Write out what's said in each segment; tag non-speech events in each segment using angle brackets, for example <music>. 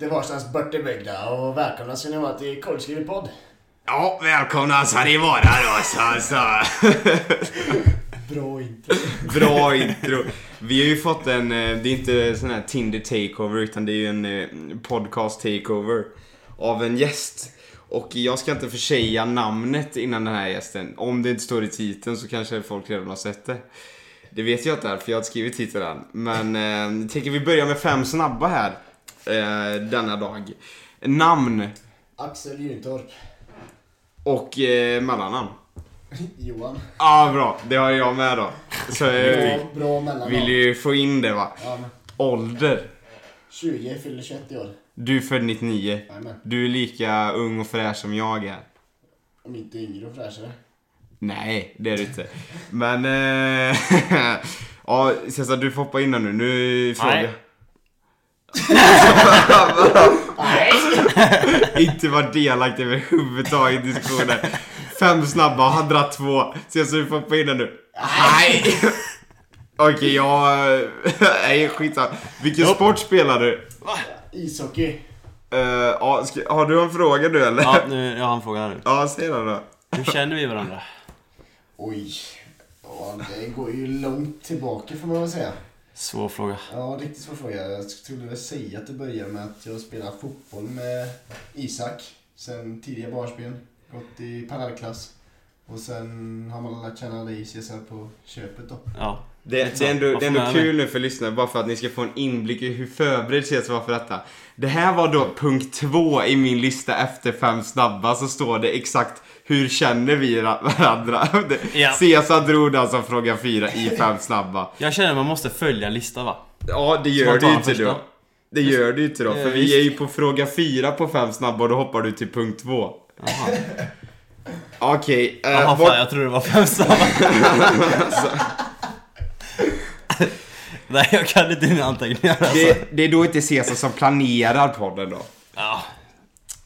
Morgon, lite varstans bortebygda och välkomna ska ni vara till Korvskriven podd. Ja, välkomna ska ni vara då så, så. <laughs> Bra intro. Bra intro. Vi har ju fått en, eh, det är inte sån här Tinder takeover utan det är ju en eh, podcast takeover. Av en gäst. Och jag ska inte försäga namnet innan den här gästen. Om det inte står i titeln så kanske folk redan har sett det. Det vet jag inte för jag har inte skrivit titeln Men eh, tänker vi börja med fem snabba här. Eh, denna dag. Namn Axel Juntorp. och eh, mellannamn. <laughs> Johan. Ja, ah, bra. Det har jag med då. Så jag Bra, bra mellannamn. vill ju få in det va. Ja, men Ålder. 20, fyller 21 i år. Du är född 99. Jajamän. Du är lika ung och fräsch som jag är. Om inte yngre och fräschare. Nej, det är du inte. Men... Eh, <laughs> ja, Cesar, du får hoppa in här nu. Nu är fråga. Nej. Nej! inte vara delaktig överhuvudtaget i diskussionen. Fem snabba, han dratt två. Cesar, du får hoppa in nu. Nej! Okej, jag... Nej, skitsamma. Vilken sport spelar du? Ishockey. Eh, ja, ska, har du en fråga du eller? Ja, nu, jag har en fråga här nu. Ja, säg den då. Hur känner vi varandra? Oj. Ja, det går ju långt tillbaka får man väl säga. Svår fråga. Ja, riktigt svår fråga. Jag skulle väl säga att det börjar med att jag spelar fotboll med Isak. Sen tidiga barnsben. Gått i parallellklass. Och sen har man lärt känna dig Cesar på köpet då. Ja. Det, det är ändå, Man det är ändå kul nu för lyssnarna, bara för att ni ska få en inblick i hur förberedd Cesar var för detta. Det här var då punkt två i min lista efter fem snabba, så står det exakt hur känner vi ra- varandra? <laughs> Ja. Cesar drog som fråga fyra i fem snabba. Jag känner att man måste följa en lista va? Ja, det gör du ju inte då. Det gör du inte då, Eh, för vi är ju på fråga fyra på fem snabba och då hoppar du till punkt två. Okej, eh, Jaha fan, jag tror det var fem snabba. <laughs> <laughs> <laughs> Nej, jag kan inte dina anteckningar alltså. det, det är då inte Cesar som planerar podden då. Ja.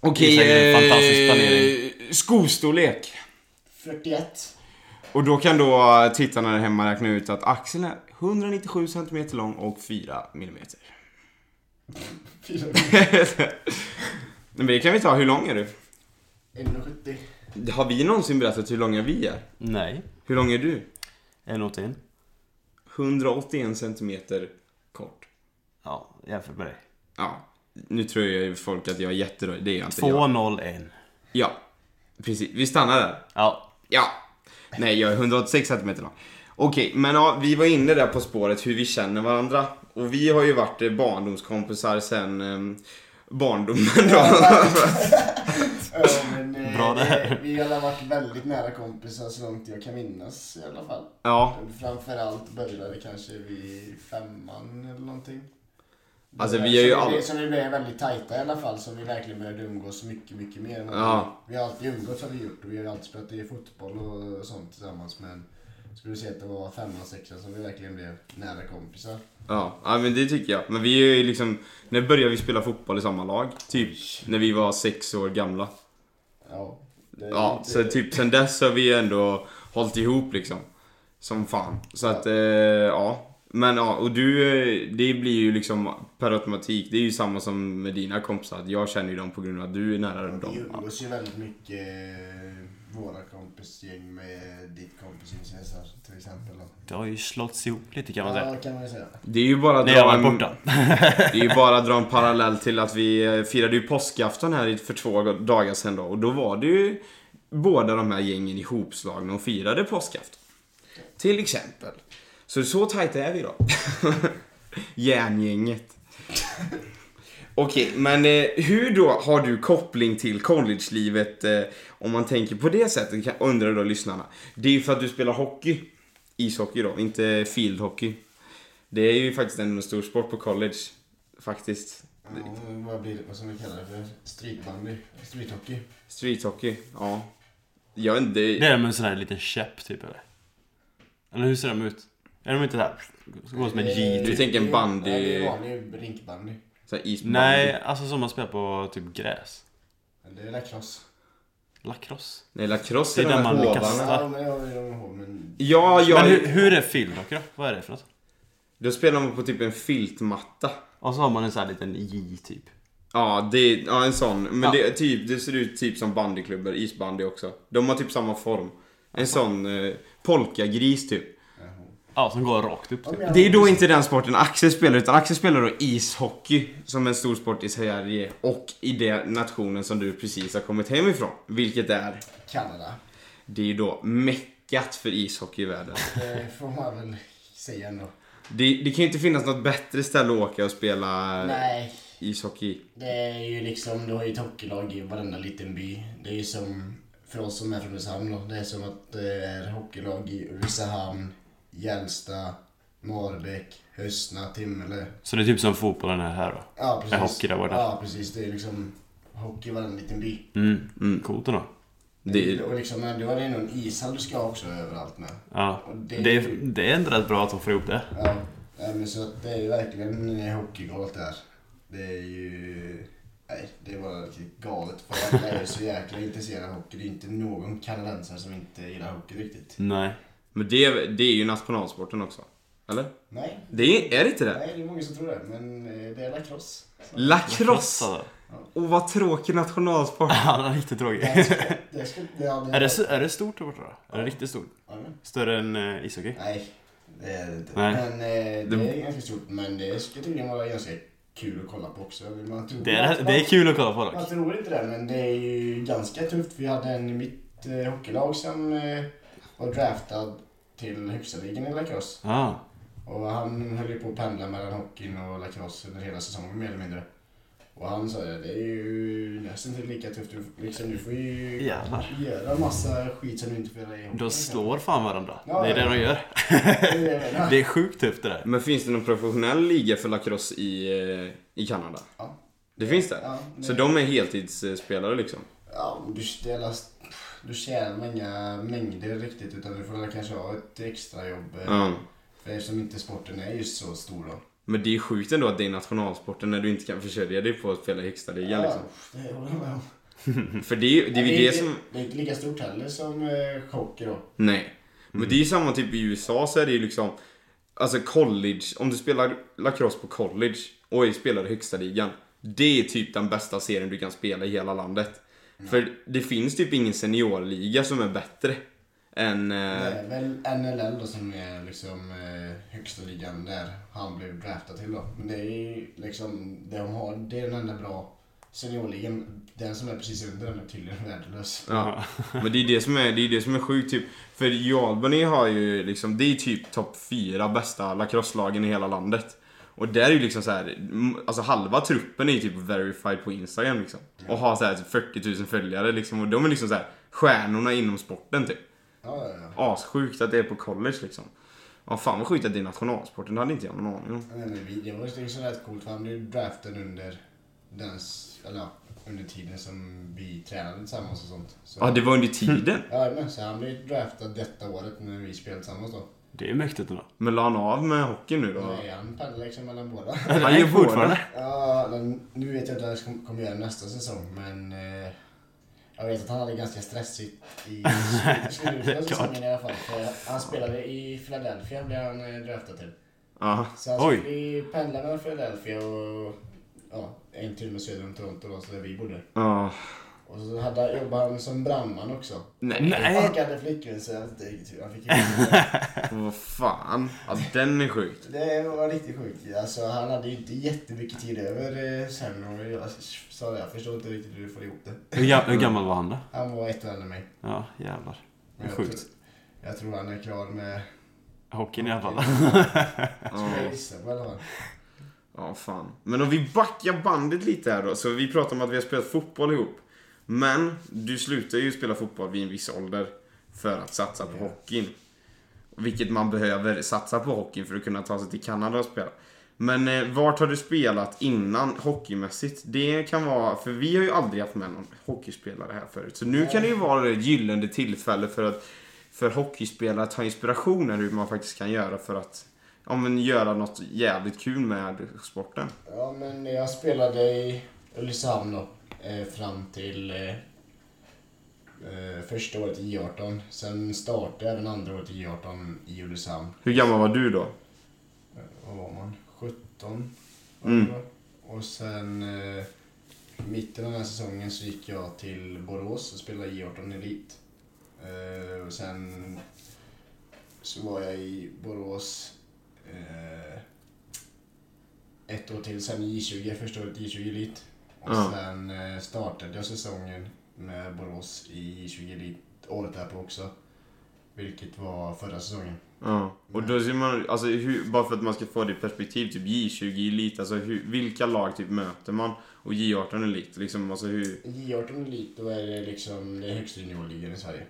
Okej, Det är säkert en eh, fantastisk planering. skostorlek. 41. Och då kan då tittarna där hemma räkna ut att Axel är 197 cm lång och 4 mm. Fyra- <laughs> Men det kan vi ta, hur lång är du? 1,70. Har vi någonsin berättat hur långa vi är? Nej. Hur lång är du? En åt in. 181 cm kort. Ja, jämfört med dig. Ja, nu tror jag folk att jag är jättedålig, det är jag inte. Jag. 201. Ja, precis. Vi stannar där. Ja. Ja. Nej, jag är 186 cm lång. Okej, men ja, vi var inne där på spåret hur vi känner varandra. Och vi har ju varit barndomskompisar sen eh, barndomen då. <laughs> Bra det här. Vi har varit väldigt nära kompisar så långt jag kan minnas i alla fall. ja, Framförallt började kanske vid femman eller någonting. Alltså, vi är ju alla- Så vi blev väldigt tajta i alla fall, så vi verkligen började umgås mycket, mycket mer. Ja. Vi, vi har alltid umgåtts har vi gjort och vi har alltid spelat i fotboll och sånt tillsammans. Men skulle säga att det var femman, sexan som vi verkligen blev nära kompisar. ja, ja, men det tycker jag. Men vi är ju liksom, när började vi spela fotboll i samma lag? Typ när vi var sex år gamla. Ja. Ja, inte- så typ sen dess har vi ändå hållit ihop liksom. Som fan. Så att, eh, ja. Men ja, och du, eh, det blir ju liksom per automatik, det är ju samma som med dina kompisar. Jag känner ju dem på grund av att du är nära Vi dem. umgås ju väldigt mycket, eh, våra kompisgäng med ditt kompisgäng Cesar till exempel. Det har ju slått ihop lite kan man säga. Ja, kan man säga. Det är ju bara att dra en, <laughs> det är ju bara att dra en parallell till att vi eh, firade ju påskafton här för två dagar sedan då. Och då var det ju båda de här gängen ihopslagna och firade påskafton. Till exempel. Så så tajta är vi då. <laughs> Järngänget. Okej, men eh, hur då har du koppling till collegelivet eh, om man tänker på det sättet, kan- undrar då lyssnarna. Det är ju för att du spelar hockey. Ishockey då, inte fieldhockey. Det är ju faktiskt en stor sport på college. Faktiskt. Ja, vad blir det, vad som vi kallar det för? Streetbandy? Streethockey? Streethockey, ja. Jag inte, Det är med en sån här liten käpp typ eller? Eller hur ser de ut? Är de inte där? Ska gå som en J Du typ? tänker en bandy- Nej, det är vanlig rinkbandy. Så här isbandy. Nej, alltså som man spelar på typ gräs. Men Det är lacrosse. Lacrosse. Nej, lacrosse Det är är de där man kastar. hovarna. Ja, men jag ju ihåg, men... Ja, jag... Men hur, hur är fieldhockey då? Vad är det för något? Då spelar man på typ en filtmatta. Och så har man en sån här liten J typ. Ja, det, ja en sån. Men Ja. det, är typ, det ser ut typ som bandyklubbor, isbandy också. De har typ samma form. En sån eh, polkagris typ. Ja, som går rakt upp typ. Det är då inte den sporten Axel spelar, utan Axel spelar då ishockey som en stor sport i Sverige och i den nationen som du precis har kommit hem ifrån. Vilket är, Kanada. det är ju då meckat för ishockey i världen. <laughs> Det får man väl säga ändå. Det, det kan ju inte finnas något bättre ställe att åka och spela Nej, ishockey. det är ju liksom, du har ju ett hockeylag i varenda liten by. Det är ju som, för oss som är från Ulricehamn då, det är som att det är hockeylag i Ulricehamn, Gällsta, Marbäck, Höstna, Timmele. Så det är typ som fotbollen är här då. Ja, precis. Är hockey där borta? Ja, precis. Det är liksom hockey i varenda liten by. Mm. Mm. Coolt ändå. Det, Och liksom, du har ändå en ishall du ska ha också överallt med. Ja. Och det- Det är, det är ändå rätt bra att de får ihop det. Ja, men så att det är ju verkligen eh, hockeygalet där. Det är ju... Nej, det är bara riktigt galet. För alla är så jäkla intresserade av hockey. Det är inte någon kanadensare som inte gillar hockey riktigt. Nej. Men det, det är ju nationalsporten också. Eller? Nej, Det är, är det inte det? nej det är många som tror det. Men eh, det är lacrosse. Så- Lacrosse! alltså. Åh vad tråkig nationalsport. <laughs> Ja, den är riktigt tråkig. Det ska, det ska, ja, Är det, är det stort där borta då? Är det riktigt stort? Ja, Större än uh, ishockey? Nej, det är det inte. Nej. Men eh, det Det- är ganska stort. Men det ska tydligen vara ganska kul att kolla på också. Man tror, Det är, det är kul att kolla på Man dock. tror inte det, men det är ju ganska tufft. Vi hade en i mitt eh, hockeylag som eh, var draftad till högsta ligan i lacrosse. Ja. Och han höll ju på att pendla mellan hockeyn och lacrosse under hela säsongen mer eller mindre. Och han sa det, det är ju nästan till lika tufft. Du, liksom, du får ju Jävlar. göra massa skit som du inte får göra i. De slår fan varandra. Ja, Det är det ja. de gör. Det är <laughs> det är sjukt tufft det där. Men finns det någon professionell liga för lacrosse i, eh, i Kanada? Ja. Det finns det? Ja, det- Så de är heltidsspelare liksom? Ja, du, delar, du tjänar inga mängder riktigt utan du får väl kanske ha ett extrajobb. eh, Ja. För eftersom inte sporten är just så stor då. Men det är sjukt ändå att det är nationalsporten när du inte kan försörja dig på att spela i högsta ligan liksom. det håller jag med om. <laughs> För det, är- det är ju det inte, som... det är inte lika stort heller som eh, hockey då. Nej. Men det är ju samma typ i USA så är det ju liksom Alltså college, om du spelar lacrosse på college och spelar i högsta ligan Det är typ den bästa serien du kan spela i hela landet För det finns typ ingen seniorliga som är bättre än... Det Eh, är väl NLL då som är liksom eh, högsta ligan där han blev draftad till då. Men det är liksom, det de har, det är den enda bra seniorligan. Den som är precis under den är tydligen värdelös. ja. Men det är det som är, det är det som är sjukt typ För i Albany har ju liksom, det är typ topp fyra bästa lacrosse-lagen i hela landet och där är ju liksom så här, alltså halva truppen är ju typ verified på Instagram liksom. Och har så här 40 000 följare liksom. Och de är liksom så här stjärnorna inom sporten typ. Ja, ja, ja. Assjukt att det är på college liksom. Ja fan vad sjukt att det är nationalsporten, det hade inte jag någon aning om. Nej, men Det var ju så rätt coolt för han blev draftad under den, eller under tiden som vi tränade tillsammans och sånt. Så, Ja det var under tiden. Ja, men så han blev draftad detta året när vi spelade tillsammans då. Det är mäktigt ändå. Men la han av med hockey nu då? Nej, han pendlar liksom mellan båda. Han gör fortfarande. Ja, men nu vet jag inte vad jag kommer göra nästa säsong, men eh, jag vet att han hade ganska stressigt i <laughs> slutet av säsongen i alla fall. För han spelade i Philadelphia, blev han eh, draftad till. Ja. Så han skulle pendla mellan Philadelphia och ja, en timme söder om Toronto då, så där vi bodde. Ja. Och så hade, jobbade han som brandman också. Nej. Nej. Och hade flickvän så jag vet inte riktigt hur han fick det. <laughs> Vad fan. Ja den är sjuk. Det var riktigt sjukt. Alltså, han hade ju inte jättemycket tid över eh, sen och jag sa det, jag förstår inte riktigt hur du får ihop det. Hur, ga- hur gammal var han då? Han var ett år äldre än mig. Ja, jävlar. Men jag Sjukt. Tror, jag tror han är klar med... Hockeyn i alla fall. Skulle jag gissa på i alla fall. Ja, fan. Men om vi backar bandet lite här då. Så vi pratar om att vi har spelat fotboll ihop. Men du slutar ju spela fotboll vid en viss ålder för att satsa på hockeyn. Vilket man behöver satsa på hockeyn för att kunna ta sig till Kanada och spela. Men eh, vart har du spelat innan hockeymässigt? Det kan vara, för vi har ju aldrig haft med någon hockeyspelare här förut. Så nu kan det ju vara ett gyllene tillfälle för att för hockeyspelare att ta inspiration hur man faktiskt kan göra för att ja, men göra något jävligt kul med sporten. Ja, men jag spelade i Ulricehamn då. Eh, fram till eh, eh, första året i J18. Sen startade jag även andra året i J18 i Ulricehamn. Hur gammal var du då? Jag Mm. Och sen eh, mitten av den här säsongen så gick jag till Borås och spelade J18 Elit. Eh, och sen så var jag i Borås eh, ett år till, sen i J20, första året i J20 Elit. Och Ja. sen eh, startade jag säsongen med Borås i J20 Elit året därpå också. Vilket var förra säsongen. Ja. Och då ser man, alltså hur, bara för att man ska få det i perspektiv, typ J20 Elit, alltså hur, vilka lag typ möter man? Och J18 Elit, liksom, alltså hur... J18 Elit, då är det liksom det högsta juniorligan i Sverige.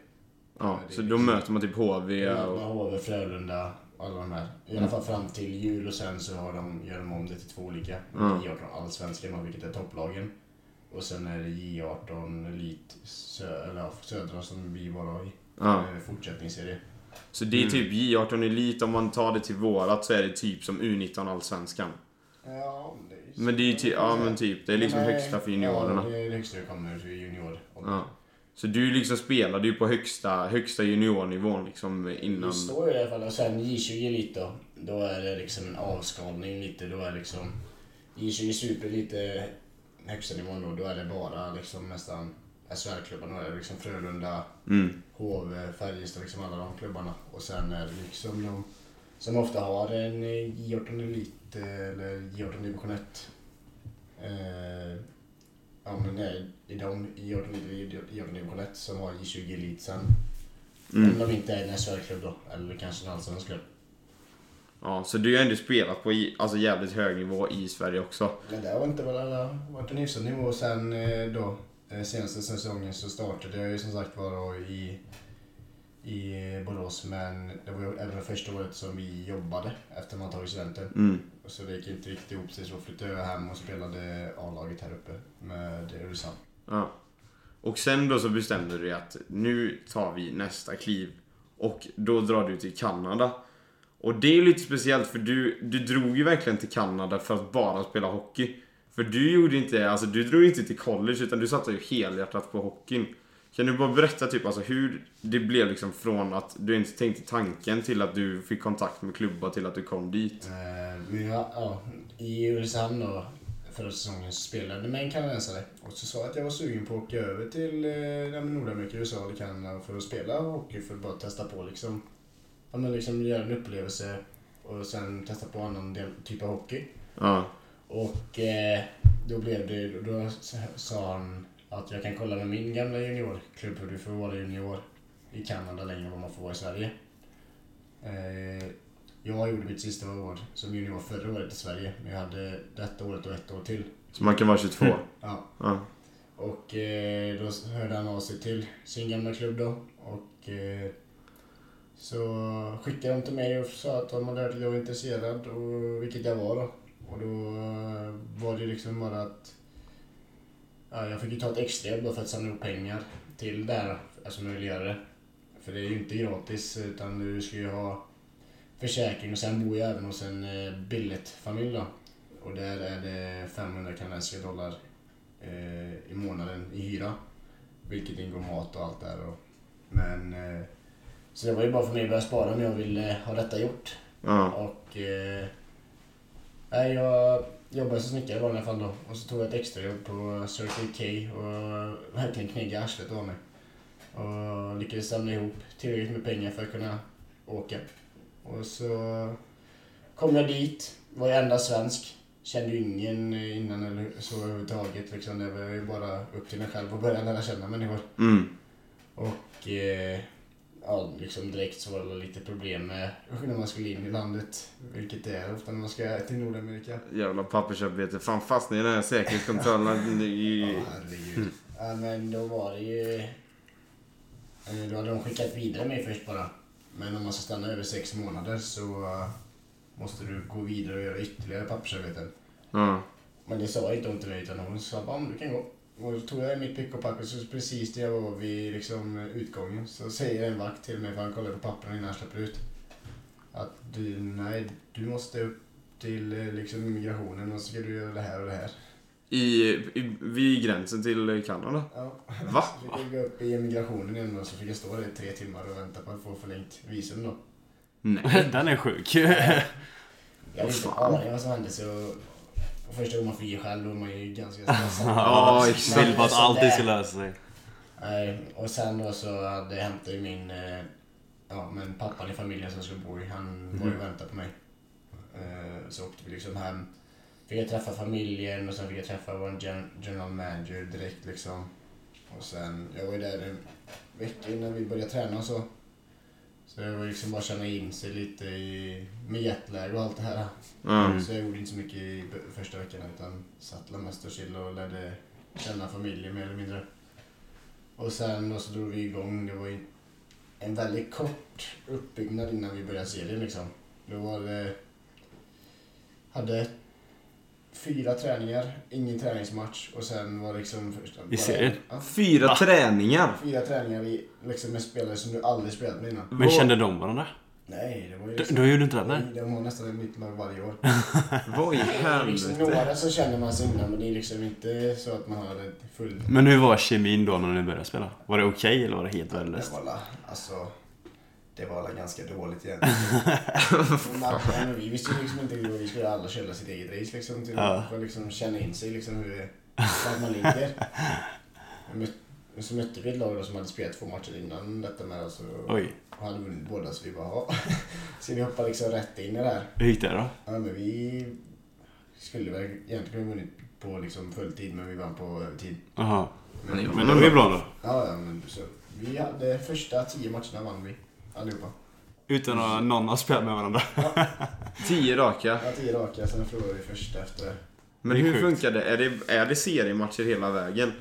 Ja, är så då liksom- möter man typ HV och... HV, Frölunda, alla de här. I alla fall fram till jul och sen så har de, gör de om det till två olika. Ja. J18 Allsvenskan, vilket är topplagen. Och sen är det J18 Elit sö, eller, Södra som vi bara har i. Ja. Eh, Fortsättningsserie. Så det är typ J18 Elit, om man tar det till vårat så är det typ som U19 Allsvenskan. Ja, det är Men det är ju typ, ja men typ, det är liksom eh, högsta för juniorerna. Ja, det är det högsta det kommer för junior. Ja. Så du liksom spelade ju på högsta, högsta juniornivån liksom innan... Det står ju i alla fall. Och sen J20 Elit då. Då är det liksom en avskalning lite. Då är liksom J20 Super lite högsta nivån då. Då är det bara liksom nästan SHL-klubbarna. Då är det liksom Frölunda, Mm. HV, Färjestad, liksom alla de klubbarna. Och sen är det liksom de som ofta har en eh, J18 Elit eller J18 Division 1. Eh, ja men nej, i de J18 Elit, J18 Division 1 som har J20 Elit sen. Mm. Om de inte är en SHL-klubb då, eller kanske en allsvensk klubb. Ja, så du har ändå spelat på i- alltså jävligt hög nivå i Sverige också. Men det har inte varit en hyfsad nivå. Sen eh, då, eh, senaste säsongen så startade jag ju som sagt var i, i Borås. Men det var ju även första året som vi jobbade efter man tagit studenten. Mm. Så det gick inte riktigt ihop sig så flyttade jag hem och spelade A-laget här uppe med Ulricehamn. Ja. Och sen då så bestämde du dig att nu tar vi nästa kliv. Och då drar du till Kanada. Och det är lite speciellt för du, du drog ju verkligen till Kanada för att bara spela hockey. För du gjorde inte, alltså du drog inte till college utan du satsade ju helhjärtat på hockeyn. Kan du bara berätta typ alltså hur det blev liksom från att du inte tänkte tanken till att du fick kontakt med klubbar till att du kom dit? Eh, Men jag, ja, I Ulricehamn då, förra säsongen så spelade med en kanadensare. Och så sa jag att jag var sugen på att åka över till eh, Nordamerika, USA eller Kanada för att spela hockey för att bara testa på liksom. Ja men liksom göra en upplevelse och sen testa på annan del, typ av hockey. Ja. Och eh, då blev det, då sa han att jag kan kolla med min gamla juniorklubb hur du får vara junior i Kanada längre än vad man får i Sverige. Eh, jag gjorde mitt sista år som junior förra året i Sverige, men jag hade detta året och ett år till. Så man kan vara 22? Ja. Ja. Och eh, då hörde han av sig till sin gamla klubb då. Och eh, så skickade de till mig och sa att de hade hört att jag var intresserad, och, vilket jag var då. Och då var det liksom bara att ja, jag fick ju ta ett extrajobb då för att samla ihop pengar till det här, alltså möjliggöra det. För det är ju inte gratis utan du ska ju ha försäkring och sen bor jag även hos en eh, billetfamilj då. Och där är det 500 kanadensiska dollar eh, i månaden i hyra. Vilket ingår mat och allt där. Och, men, eh, så det var ju bara för mig att börja spara om jag ville ha detta gjort. Ja. Och eh, jag jobbade som snickare i vanliga fall då. Och så tog jag ett extrajobb på Circle K och verkligen kneggade arslet av mig. Och lyckades samla ihop tillräckligt med pengar för att kunna åka. Och så kom jag dit, var jag enda svensk. Kände ju ingen innan eller så överhuvudtaget. Liksom. Det var ju bara upp till en själv att börja lära känna människor. Mm. Och eh, ja, liksom direkt så var det lite problem med när man skulle in i landet. Vilket det är ofta när man ska till Nordamerika. Jävla pappersarbete. Fan fastnade i den här säkerhetskontrollen. <laughs> Ja, herregud. Ja, men då var det ju... Då hade de skickat vidare mig först bara. Men om man ska stanna över sex månader så måste du gå vidare och göra ytterligare pappersarbeten. Ja. Men det sa inte hon till mig utan hon sa bara "Om du kan gå. Och då tog jag mitt pick och pack och så precis när jag var vid liksom, utgången så säger en vakt till mig för han kollar på papperna innan han släpper ut. Att du, nej, du måste upp till eh, liksom, immigrationen och så ska du göra det här och det här. I, i, vid gränsen till Kanada. Ja. Va? Så fick jag gå upp i immigrationen igen och så fick jag stå där i tre timmar och vänta på att få förlängt visum då. Nej. <laughs> Den är sjuk. Jag har inte vad som hände så... och Första gången man flyger själv då är man ju ganska <laughs> stressad. Ja, exakt. Vill bara att allting ska lösa sig. Och sen då så hade jag hämtat ju min... eh, Ja, men pappan i familjen som jag skulle bo i, han var ju och väntade på mig. Eh, Så åkte vi liksom hem. Fick jag träffa familjen och sen fick jag träffa vår gen- general manager direkt liksom. Och sen, jag var ju där en vecka innan vi började träna och så. Så det var liksom bara känna in sig lite i, med jetlag och allt det här. Ja. Så jag gjorde inte så mycket i första veckan utan satt la mest och chillade och lärde känna familjen mer eller mindre. Och sen då så drog vi igång. Det var en väldigt kort uppbyggnad innan vi började serien liksom. Då var det... Hade fyra träningar, ingen träningsmatch och sen var det liksom första... I serien? Ja, Fyra Va? träningar. fyra träningar i, liksom med spelare som du aldrig spelat med innan. Men kände de varandra? Nej, det var ju... Du, du gjorde inte det? Nej, de har nästan nytt lag varje år. <laughs> Vad i Det liksom helvete? några så känner man sig innan men det är liksom inte så att man har full... Men hur var kemin då när ni började spela? Var det okej eller var det helt Det värdelöst? var la, alltså... Det var la ganska dåligt igen. men, man, ja, men vi visste ju liksom inte hur vi skulle alla köra sitt eget race liksom. Till, Ja. För att liksom känna in sig liksom hur det, man ligger. Men Så mötte vi ett lag då som hade spelat två matcher innan detta med oss och Oj, och hade vunnit båda så vi bara ja. Så vi hoppade liksom rätt in i det här. hur gick det då? Ja, men vi skulle väl egentligen ha vunnit på liksom fulltid, men vi vann på övertid. Jaha. Men det var Men det var ju bra då. Ja, ja, men så. Vi hade första tio matcherna vann vi. Allihopa. Utan att någon har spelat med varandra. <laughs> Tio raka. Ja, tio raka, sen förlorade vi första efter. Men hur sjukt. funkar det? Är, det? är det seriematcher hela vägen?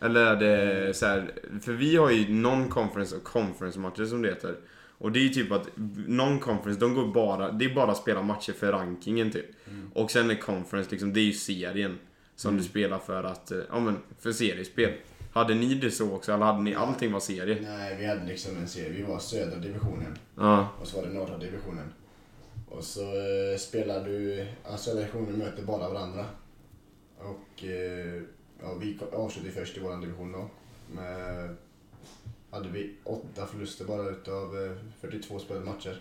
Eller är det så här, För vi har ju non-conference och conference-matcher som det heter. Och det är ju typ att non-conference, de går bara, det är bara att spela matcher för rankingen typ. Och sen är conference liksom, det är ju serien. Som du spelar för att, eh, ja men, för seriespel. Hade ni det så också? Eller hade ni allting var serie? Nej, vi hade liksom en serie. Vi var södra divisionen Ja. och så var det norra divisionen. Och så eh, spelar du, ja, södra divisionen möter bara varandra. Och eh, ja, vi avslutade först i vår division då. Med, hade vi åtta förluster bara utav eh, 42 spelade matcher.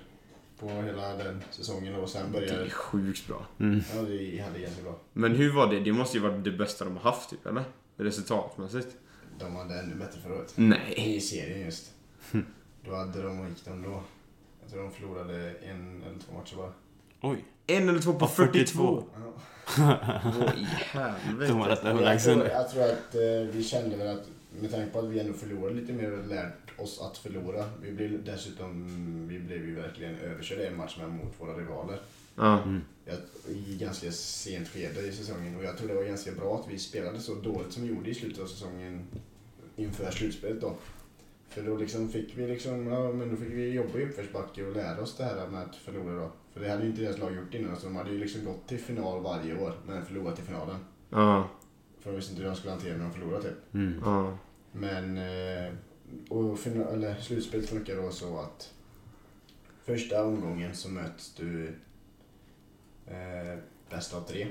På hela den säsongen och sen Det började... är sjukt bra. Mm. Ja, vi hade jättebra. Men hur var det? Det måste ju vara det bästa de har haft typ, eller? Resultatmässigt. De hade ännu bättre förra året. Nej. I serien just. Då hade de, vad gick de då? Jag tror de förlorade en eller två matcher bara. Oj. En eller två på På 42. 42. Ja. Vad i helvete. De var rätt överlägsna. tror, jag tror att eh, vi kände väl att med tanke på att vi ändå förlorade lite mer och lärt oss att förlora. Vi blev dessutom, vi blev ju verkligen överkörda i en match med mot våra rivaler. Ja. Mm. Jag, I ganska sent skede i säsongen och jag tror det var ganska bra att vi spelade så dåligt som vi gjorde i slutet av säsongen inför slutspelet då. För då liksom fick vi liksom, ja men då fick vi jobba i uppförsbacke och lära oss det här med att förlora då. För det hade ju inte deras lag gjort innan så de hade ju liksom gått till final varje år men förlorat i finalen. Ja. För de visste inte hur de skulle hantera när de förlorade typ. Mm. Ja. Men, eh, och final, eller slutspelet funkar då så att första omgången så möts du eh, bäst av tre.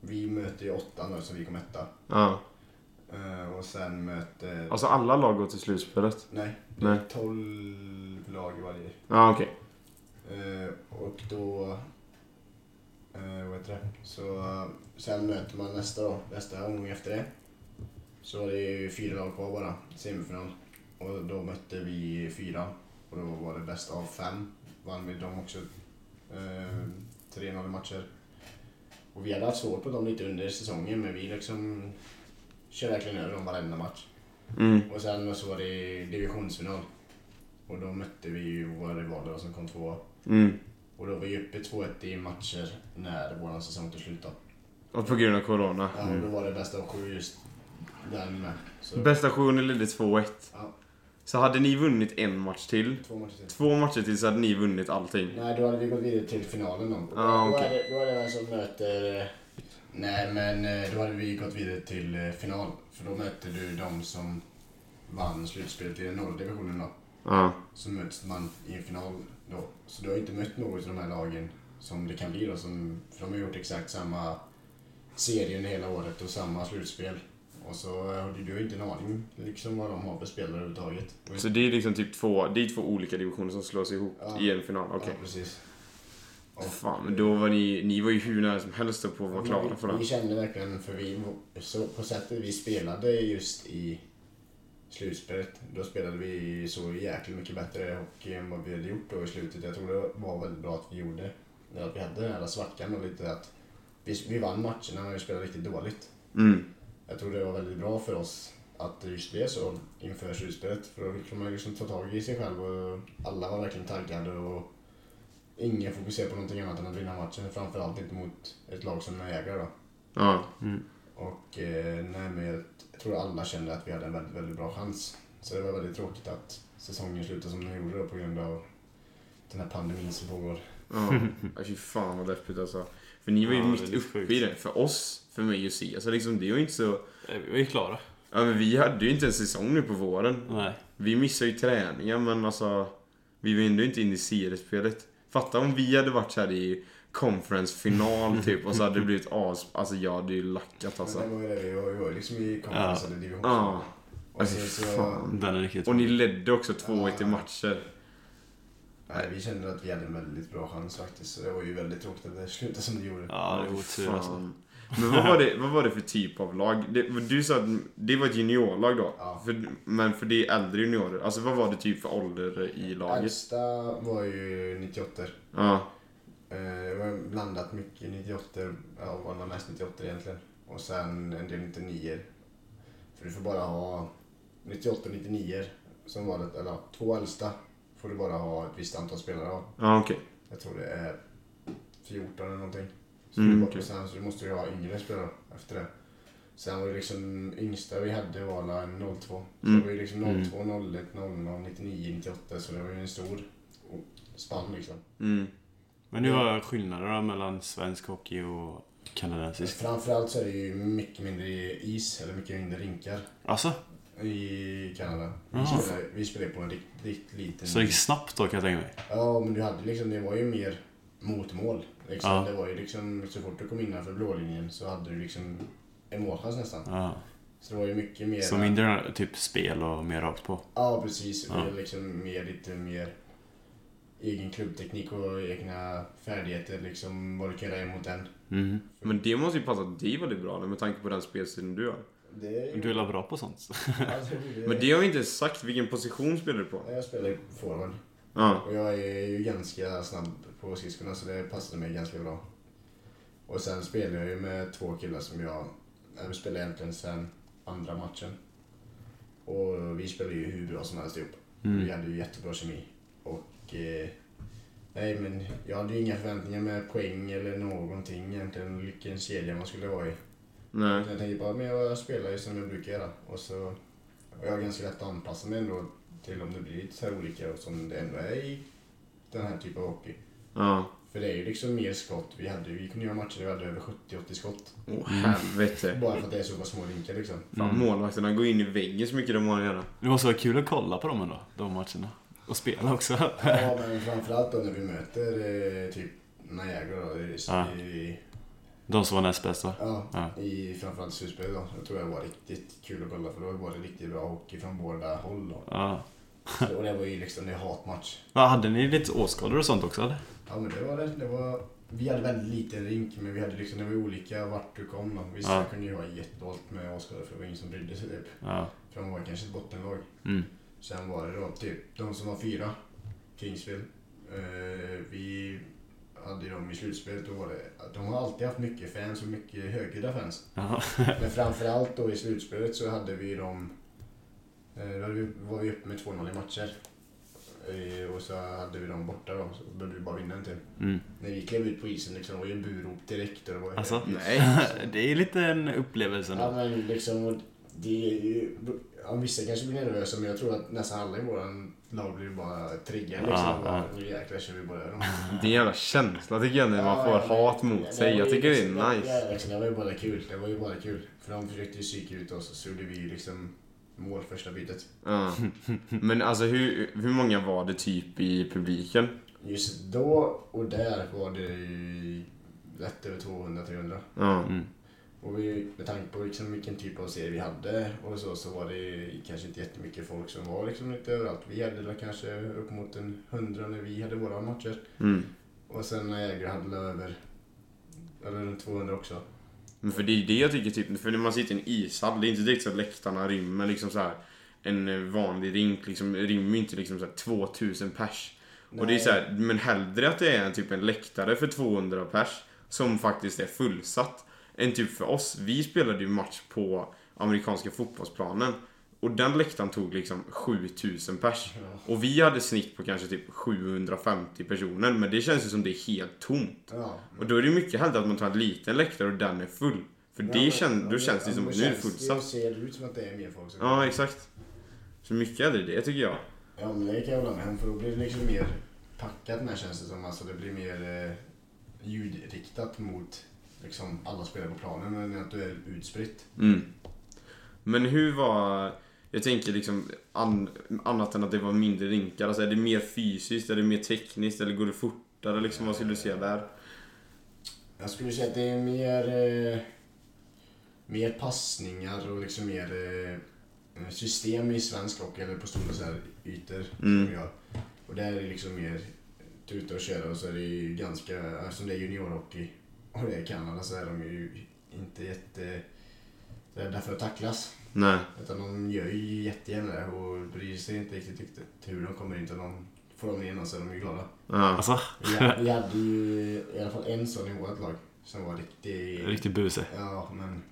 Vi möter ju åttan då, så vi kom etta. Ja. Eh, och sen möter... Alltså alla lag går till slutspelet? nej, det är Nej. 12 lag i varje. Ja, okej. Eh, och då... Eh, vad heter det? Så sen möter man nästa då, nästa omgång efter det. Så det ju fyra lag kvar bara, semifinal. Och då mötte vi fyra. Och då var det bäst av fem. Vann vi dem också. Eh, 3-0 i matcher. Och vi hade haft svårt på dem lite under säsongen men vi liksom kör verkligen över dem varenda match. Mm. Och sen så var det divisionsfinal. Och då mötte vi ju våra rivaler som kom tvåa. Mm. Och då var vi uppe 2-1 i matcher när vår säsong tog slut då. Och på grund av Corona. Ja, och då var det bästa av sju just den med. Så, Bästa stationen ledde 2-1. ja, Så hade ni vunnit en match till, två matcher till. två matcher till så hade ni vunnit allting. Nej, då hade vi gått vidare till finalen då. Ah, då, är det, då är det den som möter... eh, Nej, men eh, då hade vi gått vidare till eh, final. För då möter du de som vann slutspelet i den norra divisionen då. Ja. Så möts man i en final då. Så du har inte mött något av de här lagen som det kan bli då. Som, för de har gjort exakt samma serie under hela året och samma slutspel. Och så har du, du har inte en aning liksom vad de har för spelare överhuvudtaget. Så det är liksom typ två, det är två olika divisioner som slås ihop Ja. i en final. Okej. Ja, precis. Fan, men då var ni, ni var ju hur nära som helst på att vara klara för det. vi kände verkligen, för vi, så på sättet vi spelade just i slutspelet, då spelade vi så jäkligt mycket bättre hockey än vad vi hade gjort då i slutet. Jag tror det var väldigt bra att vi gjorde, att vi hade den här svackan och lite att vi, vi vann matcherna men vi spelade riktigt dåligt. Mm. Jag tror det var väldigt bra för oss att det just blev så inför slutspelet. För då kan man liksom ta tag i sig själv och alla var verkligen taggade och ingen fokuserade på någonting annat än att vinna matchen. Framförallt inte mot ett lag som Niagara då. Ja. Och eh, nej, men jag, tror alla kände att vi hade en väldigt, väldigt bra chans. Så det var väldigt tråkigt att säsongen slutade som den gjorde då på grund av den här pandemin som pågår. Ja. <laughs> Fy fan vad deppigt alltså. För ni var ju Ja, mitt uppe sjukt. i det. För oss, för mig och C. Alltså liksom, det var ju inte så... Vi var ju klara. Ja men vi hade ju inte en säsong nu på våren. Nej. Vi missade ju träningar men alltså... Vi var ändå inte inne i seriespelet. Fatta om vi hade varit så här i conference-final typ och så hade det blivit as... Alltså jag hade ju lackat alltså. Men det var ju det, vi var, vi var ju liksom i konferens eller division Ja. Och Alltså, så, fan. Den är riktigt Och ni ledde också 2-1 i matcher. nej, vi kände att vi hade en väldigt bra chans faktiskt. Så det var ju väldigt tråkigt att det slutade som det gjorde. Ja, det fy otur alltså. Men vad var, det, vad var det för typ av lag? Det, du sa att det var ett juniorlag då? Ja. För, men för det är äldre juniorer. Alltså vad var det typ för ålder i laget? Äldsta var ju 98 Ja. Eh, Det var blandat mycket 98, ja var nog mest 98 egentligen. Och sen en del 99 För du får bara ha 98 och 99 som var det, eller två äldsta får du bara ha ett visst antal spelare av. Ja okej. Jag tror det är 14 eller någonting. Så, Mm, okej. sen, så du måste ju ha yngre spelare efter det. Sen var det liksom yngsta vi hade var la en 02. Så Mm. det var ju liksom Mm. 02, 01, 00, 99, 98 så det var ju en stor spann liksom. Mm. Men det var skillnader då mellan svensk hockey och kanadensisk. Framförallt så är det ju mycket mindre is, eller mycket mindre rinkar Alltså, i Kanada. Vi spelar på en riktigt, riktigt liten... så det gick snabbt då kan jag tänka mig. Ja, men du hade liksom, det var ju mer mot mål. Liksom. Ja. Det var ju liksom, så fort du kom innanför blålinjen så hade du liksom en målchans nästan. Ja. Så det var ju mycket mer... Så mindre typ spel och mer rakt på. Ja, precis. Ja. Det är liksom mer, lite mer egen klubbteknik och egna färdigheter, liksom vad du kan göra emot den. Mhm. Men det måste ju passa dig väldigt bra med tanke på den spelstilen du har. Det är Du är bra på sånt? alltså, det, Men det har vi inte sagt. Vilken position spelar du på? Jag spelar forward. Ja. Och jag är ju ganska snabb på skridskorna så det passade mig ganska bra. Och sen spelar jag ju med två killar som jag, nej, vi spelar egentligen sen andra matchen. Och vi spelar ju hur bra som helst ihop. Mm. Vi hade ju jättebra kemi. Och eh, nej men jag hade ju inga förväntningar med poäng eller någonting egentligen vilken kedja man skulle vara i. Nej. Jag tänkte bara, men jag spelar ju som jag brukar göra. Och så och jag har ganska lätt att anpassa mig ändå till om det blir lite så här olika som det ändå är i den här typen av hockey. Ja. För det är ju liksom mer skott. Vi, hade, vi kunde göra matcher där vi hade över 70-80 skott. Åh helvete. Bara för att det är så pass små rinkar liksom. Fan, Mm. målvakterna går in i väggen så mycket de har att göra. Det måste vara kul att kolla på dem ändå, de matcherna. Och spela också. Ja, men framförallt då när vi möter eh, typ Niagara då. I, Ja. i, De som var näst bäst va? ja, Ja. i framförallt slutspelet då. Jag tror det var riktigt kul att kolla för då var det riktigt bra hockey från båda håll då. Ja. Så, och det var ju liksom en hatmatch. <laughs> Ja, hade ni lite åskådare och sånt också eller? Ja men det var det. det var, vi hade väldigt liten rink men vi hade liksom, det var olika vart du kom då. Vissa Ja. kunde ju ha jättedåligt med åskådare för det var ingen som brydde sig typ. Ja. För de var kanske ett bottenlag. Mm. Sen var det då typ de som var fyra, Kingsville. Eh, vi hade ju dem i slutspelet. Då var det, de har alltid haft mycket fans och mycket högljudda fans. Ja. <laughs> Men framförallt då i slutspelet så hade vi dem... Eh, då var vi uppe med 2-0 i matcher. Eh, och så hade vi dem borta då, så behövde vi bara vinna en till. Mm. När vi klev ut på isen liksom, var ju en burop direkt. Och det var Alltså? Nej. <laughs> Det är lite en upplevelse Ja men liksom, det är ju... Ja, vissa kanske blir nervösa men jag tror att nästan alla i våran lag blir bara triggade liksom. Ja. Nu jäklar kör vi över dem. <laughs> Det är en jävla känsla tycker jag när man får hat mot sig. Jag tycker det är nice. Ja, liksom, det var ju bara kul. Det var ju bara kul. För de försökte ju psyka ut oss och så gjorde vi liksom mål första bytet. Ja. <laughs> Men alltså hur, hur många var det typ i publiken? Just då och där var det ju lätt över 200-300. Ja. Mm. Och vi, med tanke på liksom vilken typ av serie vi hade och så, så var det kanske inte jättemycket folk som var liksom lite överallt. Vi hade väl kanske upp mot en hundra när vi hade våra matcher. Mm. Och sen när Jäger hade över, eller runt 200 också. Men för det är det jag tycker typ, för när man sitter i en ishall, det är inte direkt så att läktarna rymmer liksom så här. En vanlig rink liksom rymmer inte liksom så här 2000 pers. Och det är så här, men hellre att det är en, typ en läktare för 200 pers som faktiskt är fullsatt. Än typ för oss, vi spelade ju match på amerikanska fotbollsplanen. Och den läktaren tog liksom 7000 pers. Och vi hade snitt på kanske typ 750 personer. Men det känns ju som det är helt tomt. Ja. Och då är det mycket hellre att man tar en liten läktare och den är full. För det Ja, men- kän, då känns det som men nu är det känns- Det fullsatt. ser ut som att det är mer folk Ja, exakt. Så mycket hellre det tycker jag. Ja men det kan jag hålla med om för då blir det liksom mer packat med känns det som. Alltså det blir mer eh, ljudriktat mot liksom alla spelare på planen än att du är utspritt. Mm. Men hur var... Jag tänker liksom an, annat än att det var mindre rinkar. Alltså är det mer fysiskt, är det mer tekniskt eller går det fortare liksom? Vad skulle du säga där? Jag skulle säga att det är mer, eh, mer passningar och liksom mer eh, system i svensk hockey eller på stora så här ytor Mm. som har. Och där är det liksom mer tuta och köra och så är det ju ganska, eftersom det är juniorhockey och det är Kanada så är de ju inte jätte rädda för att tacklas. Nej. Utan de gör ju jättegärna det och bryr sig inte riktigt, riktigt hur de kommer in. Utan de får de in så är de ju glada. Ja. Alltså, Vi hade, vi hade ju i alla fall en sån i vårt lag som var riktigt... riktigt busig. Ja, men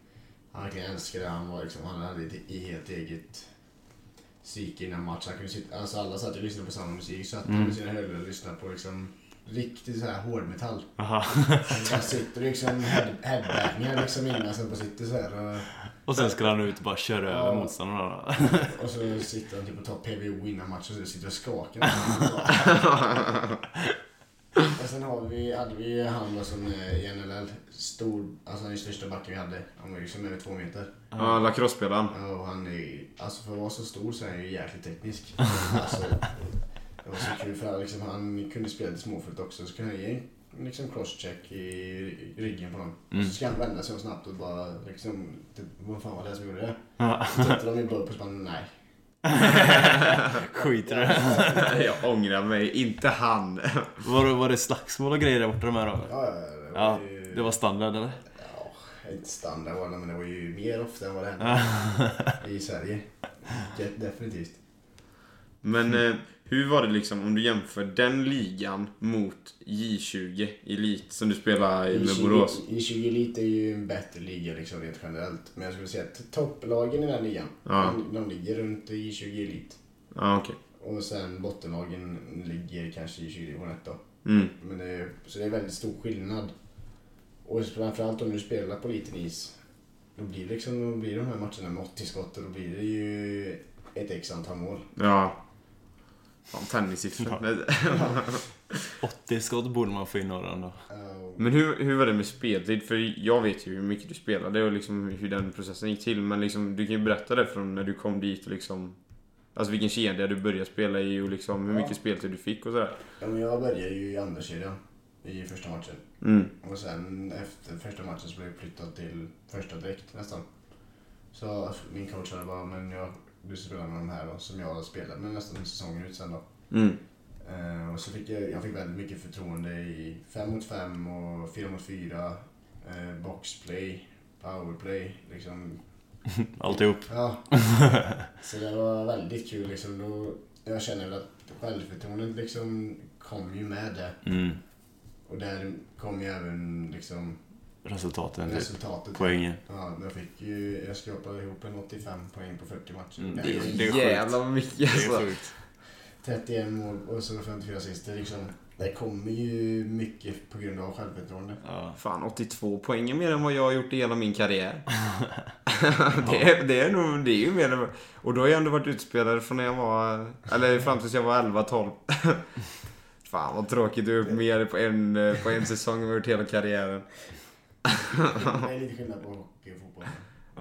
han verkligen älskade det. Han, var liksom, han hade ett i helt eget psyke innan match. Han kunde sitta, alltså alla satt och lyssnade på samma musik. Så att han Mm. med sina hörlurar och lyssnade på liksom riktigt så här hårdmetall. Aha. <laughs> Han sitter liksom head- headbangar liksom innan så på sitter så här. Och, Och sen ska han ut och bara köra över motståndarna. och så sitter han typ och tar PVO innan matchen och sitter och skakar. och sen har vi, hade vi han då som är i NLL. Stor, alltså är största backen vi hade. Han var liksom över två meter. Ja, lacrosse-spelaren. Ja, och han är alltså för att vara så stor så är han ju jäkligt teknisk. <laughs> Alltså, det var så kul för han, liksom, han kunde spela lite småfullt också. Så kunde han ge en liksom crosscheck i ryggen på någon. Mm. Så ska han vända sig snabbt och bara liksom, det, vad fan var det som gjorde det? Ja. Så tittade de i burpers och bara nej. <laughs> Skiter det. <laughs> Jag ångrar mig. Inte han. Var, det- var det slagsmål och grejer där borta med då? Ja, det var Ja, ju, det var standard eller? Ja, inte standard var det, men det var ju mer ofta än vad det hände i Sverige. Definitivt. Men eh, hur var det liksom om du jämför den ligan mot J20 Elit som du spelar i med I20 Borås? I 20 Elit är ju en bättre liga liksom rent generellt. Men jag skulle säga att topplagen i den ligan, Ja. de, de ligger runt i 20 Elit. Ja, okej. Och sen bottenlagen ligger kanske i 20 division 1 då. Mm. Men det är, så det är väldigt stor skillnad. Och framförallt om du spelar på liten is. Då blir, det liksom, då blir de här matcherna med 80 skott och då blir det ju ett x antal mål. Ja. Fan, tennissiffror. 80 skott borde man få in några ändå. Uh, Men hur, hur var det med speltid? För jag vet ju hur mycket du spelade och liksom hur den processen gick till. Men liksom, du kan ju berätta det från när du kom dit och liksom... Alltså vilken kedja du började spela i och liksom hur Ja. mycket speltid du fick och sådär. ja, men jag började ju i andra kedjan i första matchen. Mm. Och sen efter första matchen så blev jag flyttad till första direkt nästan. Så min coach sa bara, men jag, du ska spela med de här då, som jag har spelat med nästan säsongen ut sen då. Mm. Eh, och så fick jag, jag fick väldigt mycket förtroende i 5 mot 5 och 4 mot 4, eh, boxplay, powerplay, liksom. <laughs> Alltihop. Ja. så det var väldigt kul liksom. Då, jag känner väl att självförtroendet liksom kom ju med det. Mm. Och där kom ju även liksom Resultaten, typ. resultatet. Poängen. Ja, jag fick ju, jag skrapade ihop en 85 poäng på 40 matcher. Mm, Det det är är- det är sjukt. Mycket Det är alltså. sjukt. 31 mål och så 54 assister liksom. Det kommer ju mycket på grund av självförtroende. Ja. Fan, 82 poäng är mer än vad jag har gjort i hela min karriär. <laughs> <laughs> det, är, det är nog, det är ju mer än, Och då har jag ändå varit utspelare från när jag var, eller fram tills jag var 11-12. <laughs> Fan vad tråkigt, du har gjort mer på en, på en säsong än vad jag har gjort hela karriären. <laughs> Det är lite skillnad på hockey och fotboll.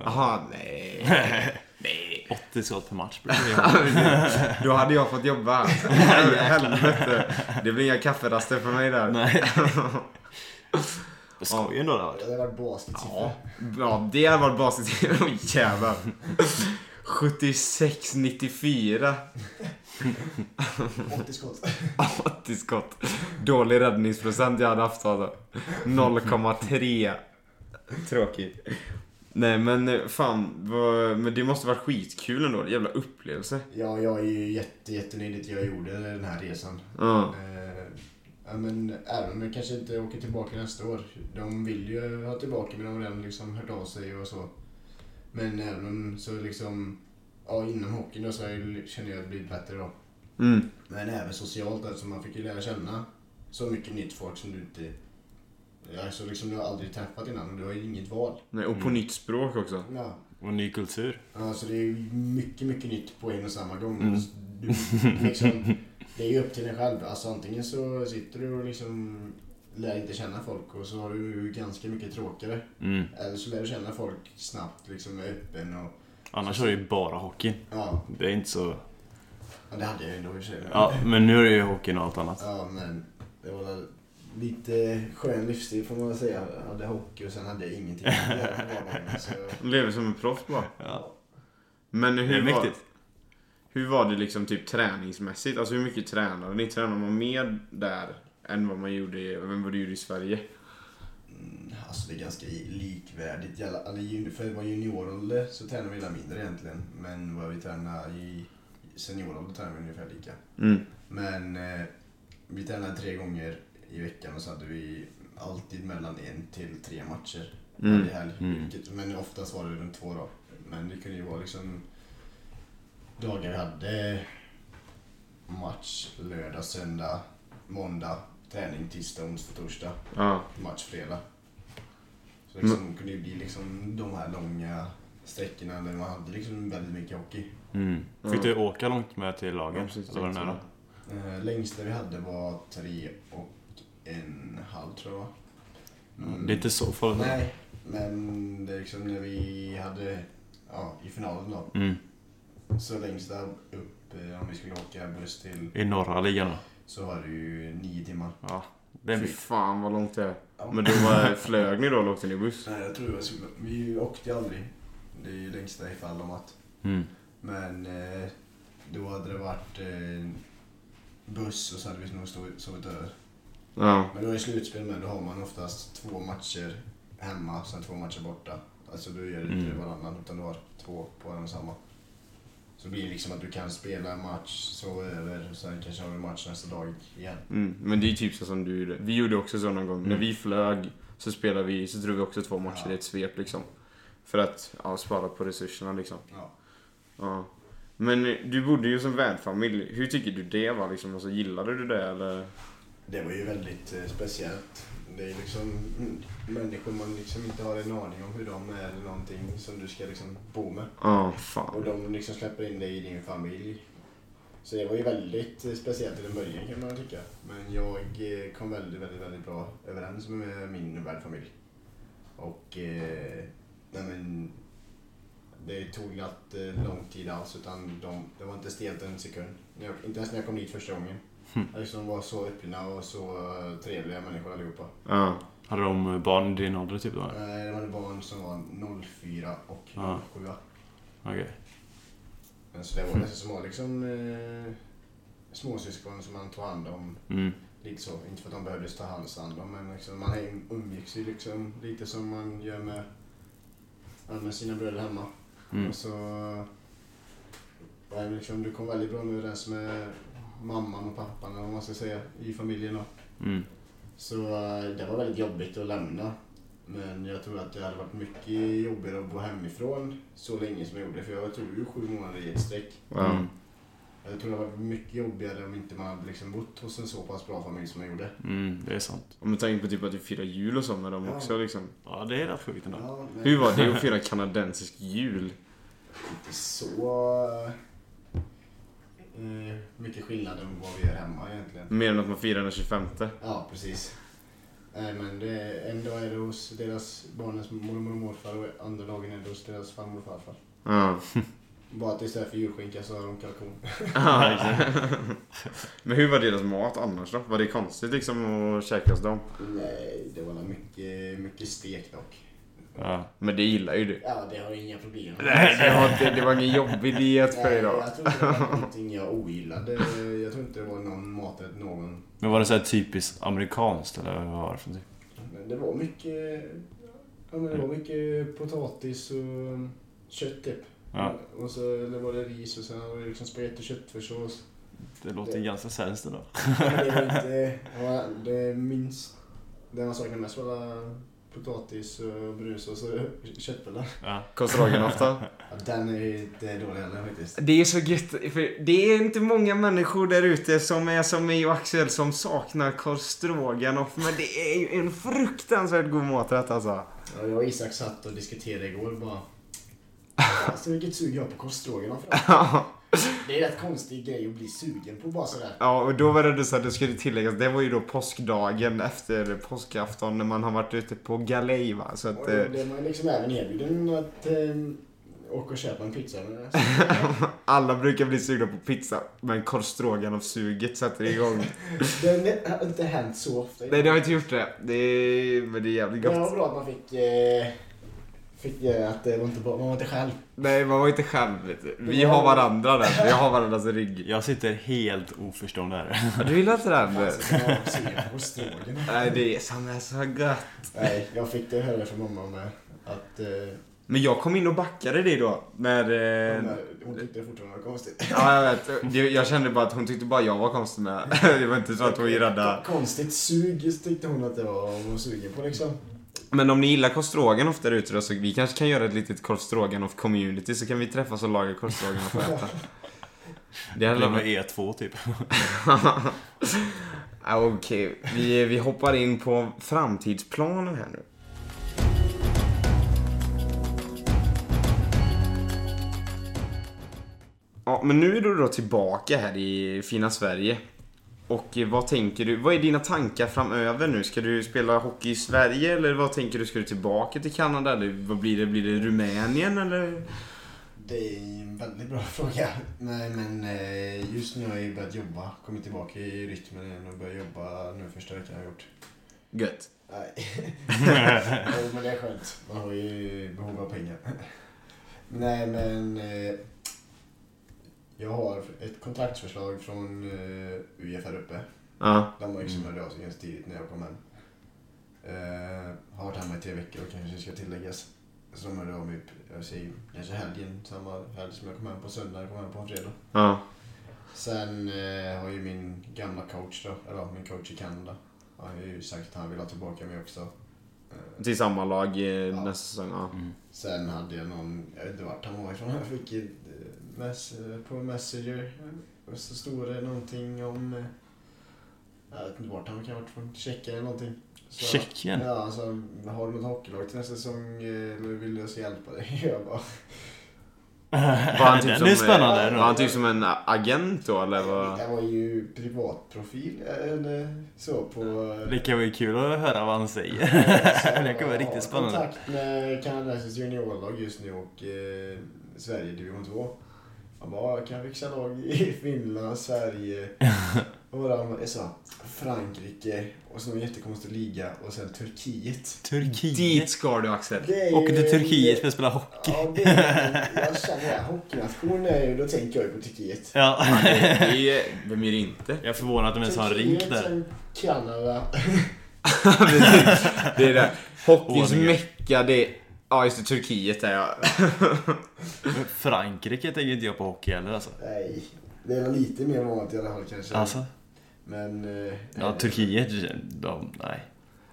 Jaha, nej. <laughs> Nej. 80 skott per match blir det. <laughs> Då hade jag fått jobba. Helvete. Det blir inga kafferaster för mig där. Nej. Skoj ändå det här. Det har varit basketsiffror. Ja, ja det hade varit basis. Åh jävlar. 76-94. <laughs> 80 skott. <laughs> 80 skott. Dålig räddningsprocent jag hade haft alltså. 0,3. Tråkigt. Nej men eh, fan, vad, men det måste varit skitkul ändå. Jävla upplevelse. Ja, jag är ju jätte, jättenöjd att jag gjorde den här resan. Ja. Eh, ja, men även om jag kanske inte åker tillbaka nästa år. De vill ju ha tillbaka men de har redan liksom hört av sig och så. Men även så liksom, ja inom hockeyn då så har jag, känner jag blivit bättre då. Mm. Men även socialt alltså man fick ju lära känna så mycket nytt folk som du inte, alltså liksom du har aldrig träffat innan och du har ju inget val. Nej, och på nytt språk också. Ja. Och ny kultur. Alltså det är ju mycket, mycket nytt på en och samma gång. Mm. Du, liksom, det är ju upp till dig själv. Alltså antingen så sitter du och liksom lär inte känna folk och så har du ganska mycket tråkigare. Mm. Eller så lär du känna folk snabbt, liksom är öppen och Annars är det ju bara hockey. ja, Det är inte så... ja det hade jag ändå i och. Ja, men nu är det ju hockeyn och allt annat. Ja, men det var lite skön livsstil får man väl säga. Jag hade hockey och sen hade jag ingenting. så, <laughs> Lever som en proffs bara. Ja. Men Det är hur var, mäktigt. hur var det liksom typ träningsmässigt? Alltså hur mycket tränade ni? Tränade man mer där än vad man gjorde, i- än vad du gjorde i Sverige? Alltså det är ganska likvärdigt. Jun- för att vara juniorålder så tränar vi illa mindre egentligen. Men vad vi tränar i seniorålder tränar vi ungefär lika. Mm. Men eh, vi tränade tre gånger i veckan och så hade vi alltid mellan en till tre matcher Mm. varje helg. Mm. Men oftast var det runt två då. Men det kunde ju vara liksom dagar vi hade match lördag, söndag, måndag, träning tisdag, onsdag, torsdag Ja. match fredag. Så liksom kunde det bli liksom de här långa sträckorna där man hade liksom väldigt mycket hockey. Mm. Ja. Fick du åka långt med till Ja, lagen? precis. Eller var det nära? Eh, längsta vi hade var tre och en halv tror jag. Mm. Det är inte så farligt. Nej, men det är liksom när vi hade, ja i finalen då. Mm. Så längsta upp eh, om vi skulle åka buss till I norra ligan då? Så var det ju nio timmar. Ja. Det är Fy fan vad långt det är. Ja. Men då var, <laughs> flög ni då eller åkte ni buss? Nej, jag tror det var så. Vi åkte aldrig. Det är ju längsta ifall om att. Mm. Men eh, då hade det varit eh, buss och så hade vi nog sovit över. Ja. Men då det slutspel med, då har man oftast två matcher hemma, sen två matcher borta. Alltså du gör inte Mm. varannan, utan du har två på en och samma. Så blir det liksom att du kan spela en match, sova över, och sen kanske har du match nästa dag igen. Mm. Men det är typ så som du gjorde. Vi gjorde också så någon gång. När Mm. vi flög så spelade vi, så drog vi också två matcher Ja. i ett svep liksom. För att ja, spara på resurserna liksom. Ja. Ja. Men du bodde ju som värdfamilj. Hur tycker du det var liksom? Alltså, gillade du det eller? Det var ju väldigt eh, speciellt. Det är liksom människor man liksom inte har en aning om hur de är eller någonting som du ska liksom bo med. Ja, Och fan. de liksom släpper in dig i din familj. Så det var ju väldigt eh, speciellt till en början kan man tycka. Men jag eh, kom väldigt, väldigt, väldigt bra överens med min värdfamilj. Och eh, nej men, det tog inte lång tid alls utan de, det var inte stelt en sekund. Jag, inte ens när jag kom dit första gången. Alltså, de var så öppna och så eh, trevliga människor allihopa. Ja. Hade de barn i din ålder typ då? Eh, Det var en barn som var 04 och Ja. 07. Okej. Men så det var nästan som var liksom eh, småsyskon som man tog hand om. Mm. Lite så. Inte för att de behövdes ta hand om men liksom, man umgicks ju liksom lite som man gör med, med sina bröder hemma. Mm. Och så det liksom, du kom väldigt bra överens med mamman och pappan eller vad man ska säga i familjen. Då. Mm. Så eh, det var väldigt jobbigt att lämna. Men jag tror att det hade varit mycket jobbigare att bo hemifrån så länge som jag gjorde. För jag tog ju sju månader i ett streck. Mm. Jag tror det var mycket jobbigare om inte man hade liksom bott hos en så pass bra familj som jag gjorde. Mm, det är sant. Och med tanke på typ att du firar jul och så med dem Ja. också liksom. Ja, det är rätt sjukt ändå. Ja, men Hur var det att fira kanadensisk jul? Inte så eh, mycket skillnad än vad vi gör hemma egentligen. Mer än att man firar den 25. Ja, precis. Nej, men det är, en dag är det hos deras barnens mormor och morfar och andra dagen är det hos deras farmor och farfar. Ja. Bara att istället för julskinka så har de kalkon. <laughs> Ja, exakt. Men hur var deras mat annars då? Var det konstigt liksom att käka hos dem? Nej, det var nog mycket, mycket stek dock. Ja. Men det gillar ju du. Ja, det har jag inga problem med. Nej, det var, inte, det var ingen jobbig diet för dig då. jag tror inte det var någonting jag ogillade. Jag tror inte det var någon maträtt någon. Men var det så här typiskt amerikanskt eller vad var det för typ? Men det var mycket... Ja, men det var mycket potatis och kött typ. Ja. Och så eller var det ris och sen var det liksom spagetti och köttfärssås. Det låter Det- ganska svenskt ändå. Det var <laughs> inte... Ja, det minst... Det man saknade mest var potatis och och <laughs> köttbullar. Ja. Korv då? <laughs> Ja, den är inte dålig heller faktiskt. Det är så gött, för det är inte många människor där ute som är som mig och Axel som saknar korv stroganoff, men det är ju en fruktansvärt god maträtt alltså. Ja, jag och Isak satt och diskuterade igår bara. <laughs> Alltså vilket sug jag har på korvstroganoff. Det är rätt konstig grej att bli sugen på bara sådär. Ja, och då var det så att det skulle tilläggas, det var ju då påskdagen efter påskafton när man har varit ute på galej va. Så att, Och eh, då blev man liksom även erbjuden att eh, åka och köpa en pizza. <laughs> Alla brukar bli sugna på pizza, men korv stroganoff-suget sätter igång. <laughs> det har inte hänt så ofta. Nej, det har inte gjort det. det är, men det är jävligt Men det var gott. bra att man fick, eh, fick eh, att det var inte bara, man var inte själv. Nej, man var inte själv. Vi har varandra där, vi har varandras <laughs> rygg. Jag sitter helt oförstående här. Du gillar inte den? Alltså, jag. Nej, det är som är så gött. Nej, jag fick det höra från mamma med. Att eh, Men jag kom in och backade dig då. När... Eh, hon tyckte det fortfarande var konstigt. ja, jag vet. Jag- Jag kände bara att hon tyckte bara jag var konstig med. <laughs> Det var inte så att hon rädda. Konstigt sug tyckte hon att det var hon var sugen på liksom. Men om ni gillar korv stroganoff där ute då, så vi kanske kan göra ett litet korv stroganoff community så kan vi träffas och laga korv stroganoff och äta. Det Eller med varit... E2 typ. Ja, <laughs> Okej, vi, vi hoppar in på framtidsplaner här nu. Ja, men nu är du då tillbaka här i fina Sverige. Och eh, vad tänker du, vad är dina tankar framöver nu? Ska du spela hockey i Sverige eller vad tänker du? Ska du tillbaka till Kanada eller vad blir det? Blir det Rumänien eller? Det är en väldigt bra <laughs> fråga. Nej men eh, just nu har jag ju börjat jobba. Kommit tillbaka i rytmen igen och börjat jobba nu första veckan jag har gjort. Gött. Nej. <laughs> Men det är skönt. Man har ju behov av pengar. <laughs> Nej men eh, jag har ett kontraktsförslag från eh, UF här uppe. Ja. De var liksom hörde av sig ganska tidigt när jag kom hem. Eh, har varit hemma i tre veckor kanske ska tilläggas. Så de hörde av mig, jag säger kanske helgen, samma helg som jag kom hem på söndag, jag kom hem på en fredag. Ja. Sen eh, har ju min gamla coach då, eller ja, min coach i Kanada, han har ju sagt att han vill ha tillbaka mig också. Till samma lag eh, nästa säsong. Ja. Mm. Sen hade jag någon, jag vet inte vart han var ifrån, jag fick mess, på Messenger. Och så stod det någonting om, eh, jag vet inte vart han kan ha varit från, Tjeckien eller någonting. Så- Tjeckien? Ja, alltså har du något hockeylag till nästa säsong eh, eller vill jag så hjälpa dig? <laughs> Jag bara, Var han <laughs> typ som, är spännande. eh, ändå. Var han typ som en agent då eller vad? det var ju privatprofil eller så på... Det kan vara kul att höra vad han säger. <laughs> det kan vara Ja, riktigt spännande. kontakt med kanadensisk juniorlag just nu och eh, Sverige division 2. Han bara, kan jag fixa lag i Finland, Sverige, och <laughs> vad var det jag sa? Frankrike och så någon jättekonstig liga och sen Turkiet. Turkiet. Dit ska du Axel. Åker till ju- Turkiet för att spela hockey. Ja, det är, <laughs> jag känner det. Hockeynation är ju, då tänker jag ju på Turkiet. Ja. Det är, vem är det inte? Jag är förvånad att de ens har en rink där. sen Kanada. <laughs> det är det. Hockeyns mecka, det är... Ja, just det. Turkiet är jag. Men <laughs> Frankrike tänker inte jag på hockey heller alltså. Nej, det är väl lite mer vanligt i alla fall kanske. Alltså? Men... Eh, Ja, Turkiet, de, nej.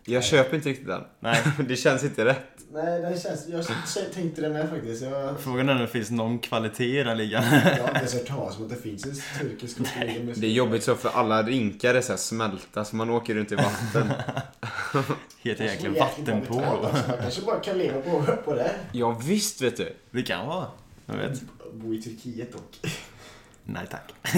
Jag köper inte riktigt den. Nej. <laughs> Det känns inte rätt. Nej, det känns... Jag tänkte det med faktiskt. Jag, Frågan är om det finns någon kvalitet i den ligan. jag har inte ens hört talas om att det finns en turkisk hockeyliga. Det är jobbigt så för alla rinkar är så här smälta så man åker runt i vatten. <laughs> <laughs> Heter Jag egentligen betalt, alltså. Kanske bara kan leva på, på det. Ja visst vet du. Det kan vara. Jag vet. Bo i Turkiet dock. Nej tack. <laughs>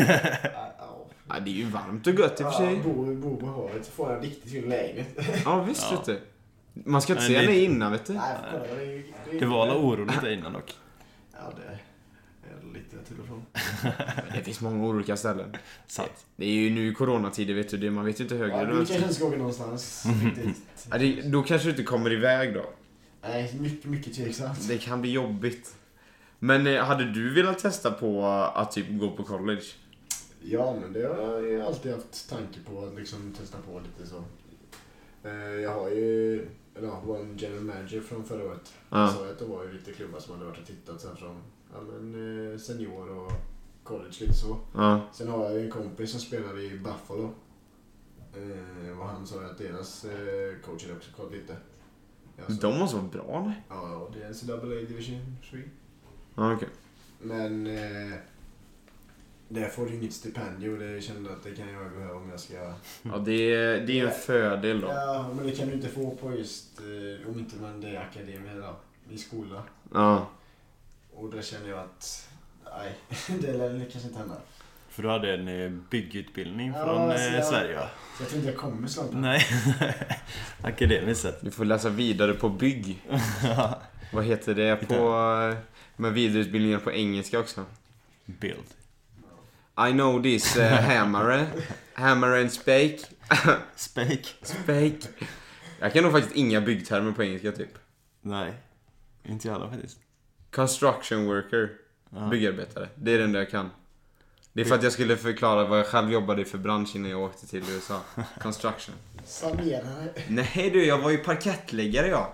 Ja, det är ju varmt och gött i och för sig. bo, bo på havet så får jag en riktigt fin lägenhet. Ja visst Ja. vet du. Man ska inte säga det- nej innan vet du. Nej, det, det, Det var alla oroligt där innan dock. Ja, det till och från. Det finns många olika ställen. Sant. Det är ju nu i coronatider vet du, det, man vet ju inte högre Ja, vänster. kanske inte ska åka någonstans riktigt. Ja, det, då kanske du inte kommer iväg då. Nej, mycket, mycket tveksamt. Det kan bli jobbigt. Men eh, hade du velat testa på att typ gå på college? Ja, men det har jag alltid haft tanke på att liksom testa på lite så. Eh, Jag har ju, eller ja, var en general manager från förra året. Ja. Så att det var ju lite klubbar som hade varit och tittat sen från ja, men, eh, senior och college lite så. Ja. Sen har jag ju en kompis som spelar i Buffalo. Eh, och han sa att deras eh, coach hade också kollat lite. Alltså, De måste vara bra nej? Ja, det är NCAA Division 3. Ja, okej. Men eh, där får du inget stipendium och det kände att det kan jag behöva om jag ska... Ja, det är, det är en fördel då. Ja, men det kan du inte få på just, eh, om inte man det är akademi eller i skola. Ja. Och där känner jag att, nej, <laughs> det lär kanske inte hända. För du hade en eh, byggutbildning Ja, från eh, jag- Sverige va? Så jag tror inte jag kommer så långt. Nej. <laughs> Akademiskt sett. Du får läsa vidare på bygg. <laughs> Vad heter det på... eh, Med vidareutbildningar på engelska också. Bild. I know this uh, hammer. Hammer and spake. Spake. Spake. Jag kan nog faktiskt inga byggtermer på engelska typ. Nej. Inte jag heller faktiskt. Construction worker. Ja. Byggarbetare. Det är den där jag kan. Det är för att jag skulle förklara vad jag själv jobbade i för bransch innan jag åkte till USA. <laughs> Construction. Sanerare. Nej du, jag var ju parkettläggare jag.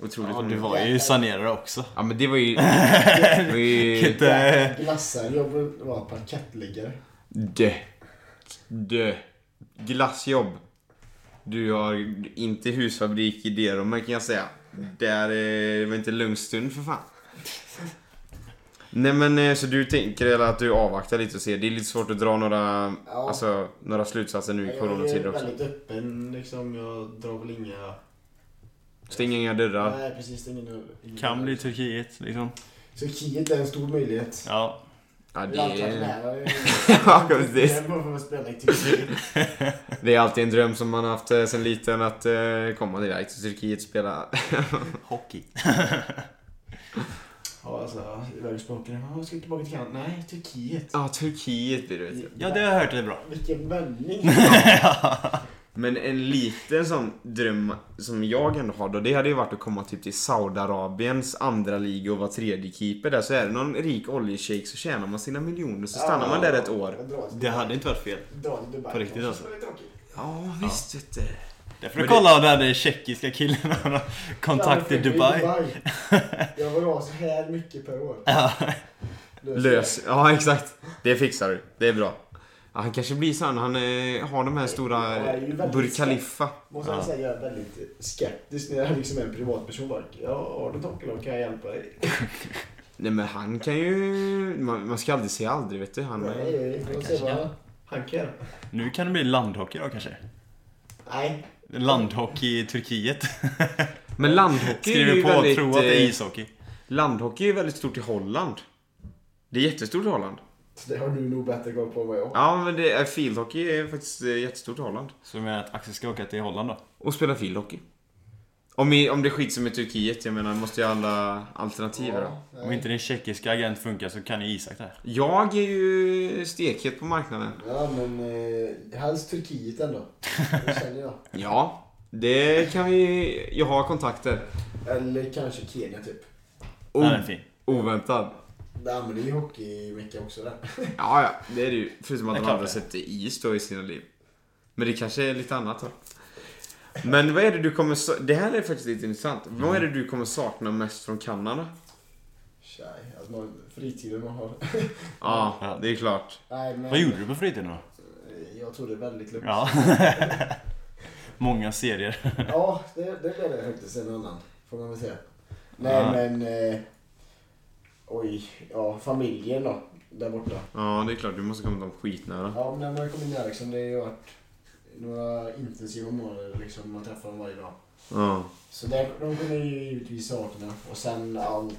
Otroligt Ja, du roligt. var ju sanerare också. Ja men det var ju... <laughs> Det var ju... Inte... Och vara parkettliggare. Dö. Dö. Glassjobb. Du har inte husfabrik i Derome kan jag säga. Där är det var inte lugn stund för fan. Nej men eh, så du tänker eller att du avvaktar lite och ser. Det är lite svårt att dra några, Ja. alltså, några slutsatser nu i Jag är coronatider också. väldigt öppen liksom. Jag drar väl inga... Stäng inga dörrar. Nej precis, det är ingen... ingen Kan bli Turkiet liksom. Turkiet är en stor möjlighet. Ja. Ja, Jag det. <laughs> Ja, precis. Jag är i Turkiet. <laughs> det är alltid en dröm som man har haft eh, sen liten att eh, komma direkt till Turkiet och spela. <laughs> Hockey. Ja, alltså, iväg och språken. Ja, ska tillbaka till Kanada? Nej, Turkiet. Ja, Turkiet blir det. Ja, det har jag hört är bra. Vilken vändning. Men en liten sån dröm som jag ändå har då, det hade ju varit att komma typ till Saudiarabiens andra liga och vara tredje keeper där. Så är det någon rik oljeshejk så tjänar man sina miljoner så stannar man där ett år. Det hade inte varit fel. På riktigt alltså. Det. Ja, visst vet du. Därför du kolla den där tjeckiska killen har kontakt i Ja, Dubai. <laughs> Jag vill ha så här mycket per år. Ja. Lös. Ja, exakt. Det fixar du. Det är bra. Ja, han kanske blir sån. Han eh, har de här stora är Burj Khalifa. Måste jag Ja. säga, jag är väldigt skeptisk när jag liksom är en privatperson. Bara, ja, har du tokkelov kan jag hjälpa dig. <laughs> Nej men han kan ju... Man, man ska aldrig säga aldrig vet du. Han, Nej, vi får se vad han kan. Nu kan det bli landhockey då kanske? Nej, Landhockey i Turkiet. <laughs> men landhockey är Skriver ju på väldigt... tro att det är eh, ishockey. Landhockey är väldigt stort i Holland. Det är jättestort i Holland. Så det har du nog bättre koll på än vad jag. Ja, men det är, fieldhockey är faktiskt eh, jättestort i Holland. Så jag menar att Axel ska åka till Holland då? Och spela fieldhockey. Om, i, om det skits som i Turkiet, jag menar, måste ju alla alternativ här då. nej. Om inte din tjeckiska agent funkar så kan ju Isak där. Jag är ju stekhet på marknaden. Ja, men eh, helst Turkiet ändå. Det känner jag. <laughs> Ja, det kan vi... Jag har kontakter. Eller kanske Kenya typ. Den är O- fin. oväntad. Nej, men det är ju hockeymecka också där. <laughs> Ja, ja, det är det ju. Förutom att de andra sätter is då i sina liv. Men det kanske är lite annat då. Men vad är det du kommer... sa- Det här är faktiskt lite intressant. Vad är det du kommer sakna mest från Kanada? Tjej, alltså man, fritiden man har. <laughs> Ja, det är klart. Nej, men Vad gjorde du på fritiden då? Jag tror det väldigt lugnt. Ja. <laughs> Många serier. Ja, det, det blev det faktiskt en annan. Får man väl säga. Nej Ja. men... Eh, oj, ja familjen då. Där borta. Ja, det är klart. Du måste komma dem skitnära. Ja men när man kommer ner liksom, det har ju varit några intensiva månader liksom. Man träffar dem varje dag. Ja. Så det, de kommer ju givetvis sakna. Och sen all,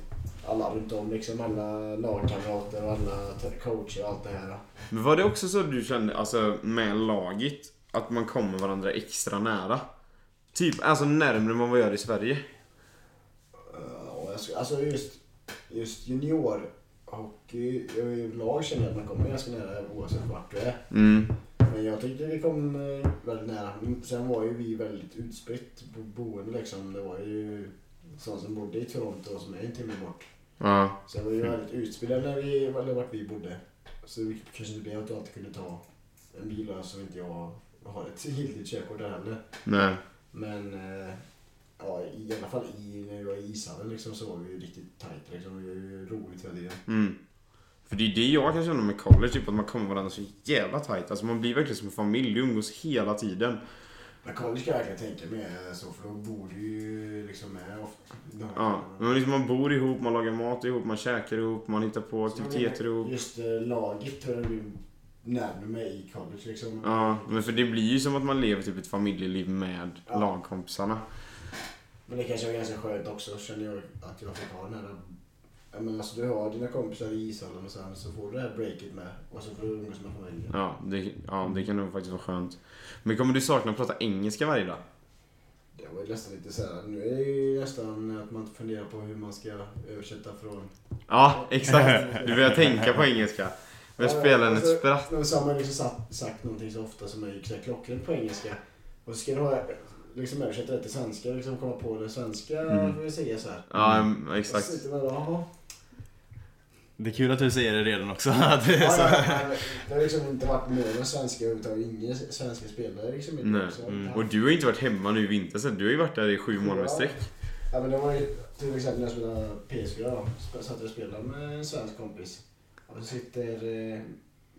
alla runt om liksom. Alla lagkamrater och alla coacher och allt det här. Men var det också så du kände, alltså med laget, att man kommer varandra extra nära? Typ, alltså närmare än vad man gör i Sverige. Ja, alltså just, just juniorhockey överlag känner jag att man kommer ganska nära oavsett vart du är. Mm. Men jag tyckte vi kom eh, väldigt nära. Sen var ju vi väldigt utspritt på boende liksom. Det var ju sådana som bodde i Toronto som är en timme bort. Ja. Så det var ju väldigt utspridda när vi, eller vart vi bodde. Så det kanske inte blev att jag alltid kunde ta en bil och så inte jag har ett giltigt körkort där heller. Nej. Men eh, ja, i alla fall i, när vi var i ishallen liksom, så var vi ju riktigt tajt. Liksom. Vi var ju roligt hela tiden. Mm. För det är det jag kan känna med college, typ att man kommer varandra så jävla tight. Alltså man blir verkligen som en familj, umgås hela tiden. Men college kan jag verkligen tänka mig så, för då bor du ju liksom med ofta. Ja, men liksom man bor ihop, man lagar mat ihop, man käkar ihop, man hittar på aktiviteter ihop. Just eh, laget tror jag blir närmare mig i college liksom. Ja, men för det blir ju som att man lever typ ett familjeliv med Ja. lagkompisarna. Men det kanske var ganska skönt också, känner jag att jag fick ha den här... Ja, men alltså, du har dina kompisar i ishallen och sen så får du det här breaket med. Och så får du umgås med familjen. Ja, det, ja, det kan nog faktiskt vara skönt. Men kommer du sakna att prata engelska varje dag? Det var ju nästan lite såhär, nu är det ju nästan att man funderar på hur man ska översätta från... Ja, exakt. Du börjar tänka på engelska. Men Ja, spelar en alltså, ett spratt. Men så har man liksom sagt, sagt någonting så ofta som är klockrent på engelska. Och så ska du ha, liksom översätta det till svenska, liksom komma på det svenska, Mm. vi säga så här. Ja, så exakt. där. Det är kul att du säger det redan också. Att <laughs> det är Ja, så. ja, det har liksom inte varit med svenska överhuvudtaget. Ingen svenska spelare liksom. inte. Nej. Mm. Och du har ju inte varit hemma nu i vinter så du har ju varit där i sju månader i sträck. Ja men det var ju till exempel när jag spelade PS4 då. Satt jag och spelade med en svensk kompis. Och så sitter eh,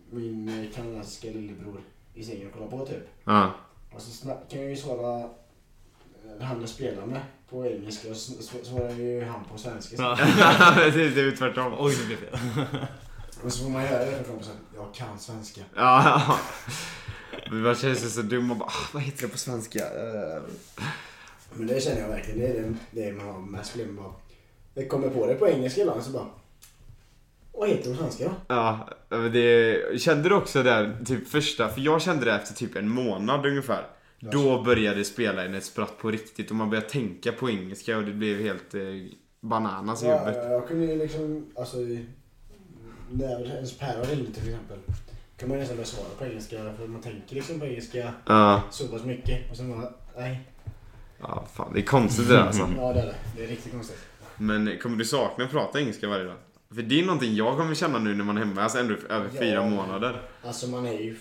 min eh, kanadensiska lillebror i sängen och kollar på typ. Ja. Och så kan jag ju svara han jag spelar med på engelska svarar ju han på svenska. Ja. <laughs> <laughs> Precis, det är ju tvärtom. Oj, det blev fel. <laughs> Och så får man höra det från kompisen. Jag kan svenska. Ja. Men Man känner sig så dum och bara, ah, vad heter det på svenska? Eh, Men det känner jag verkligen. Det är det, det man har mest problem med. Det kommer på det på engelska ibland så bara. Vad heter det på svenska? Ja, men det, kände du också där, typ första, för jag kände det efter typ en månad ungefär. Då började spelaren ett spratt på riktigt och man började tänka på engelska och det blev helt eh, bananas i Ja, huvudet. jag kunde ju liksom, alltså när ens päron ringde till exempel. kan man nästan börja svara på engelska för man tänker liksom på engelska Ja, så pass mycket. Och sen bara, nej. ja, fan det är konstigt det där alltså. Ja det är det. Det är riktigt konstigt. Men kommer du sakna att prata engelska varje dag? För det är någonting jag kommer känna nu när man är hemma, alltså ändå över Ja. fyra månader. Alltså man är ju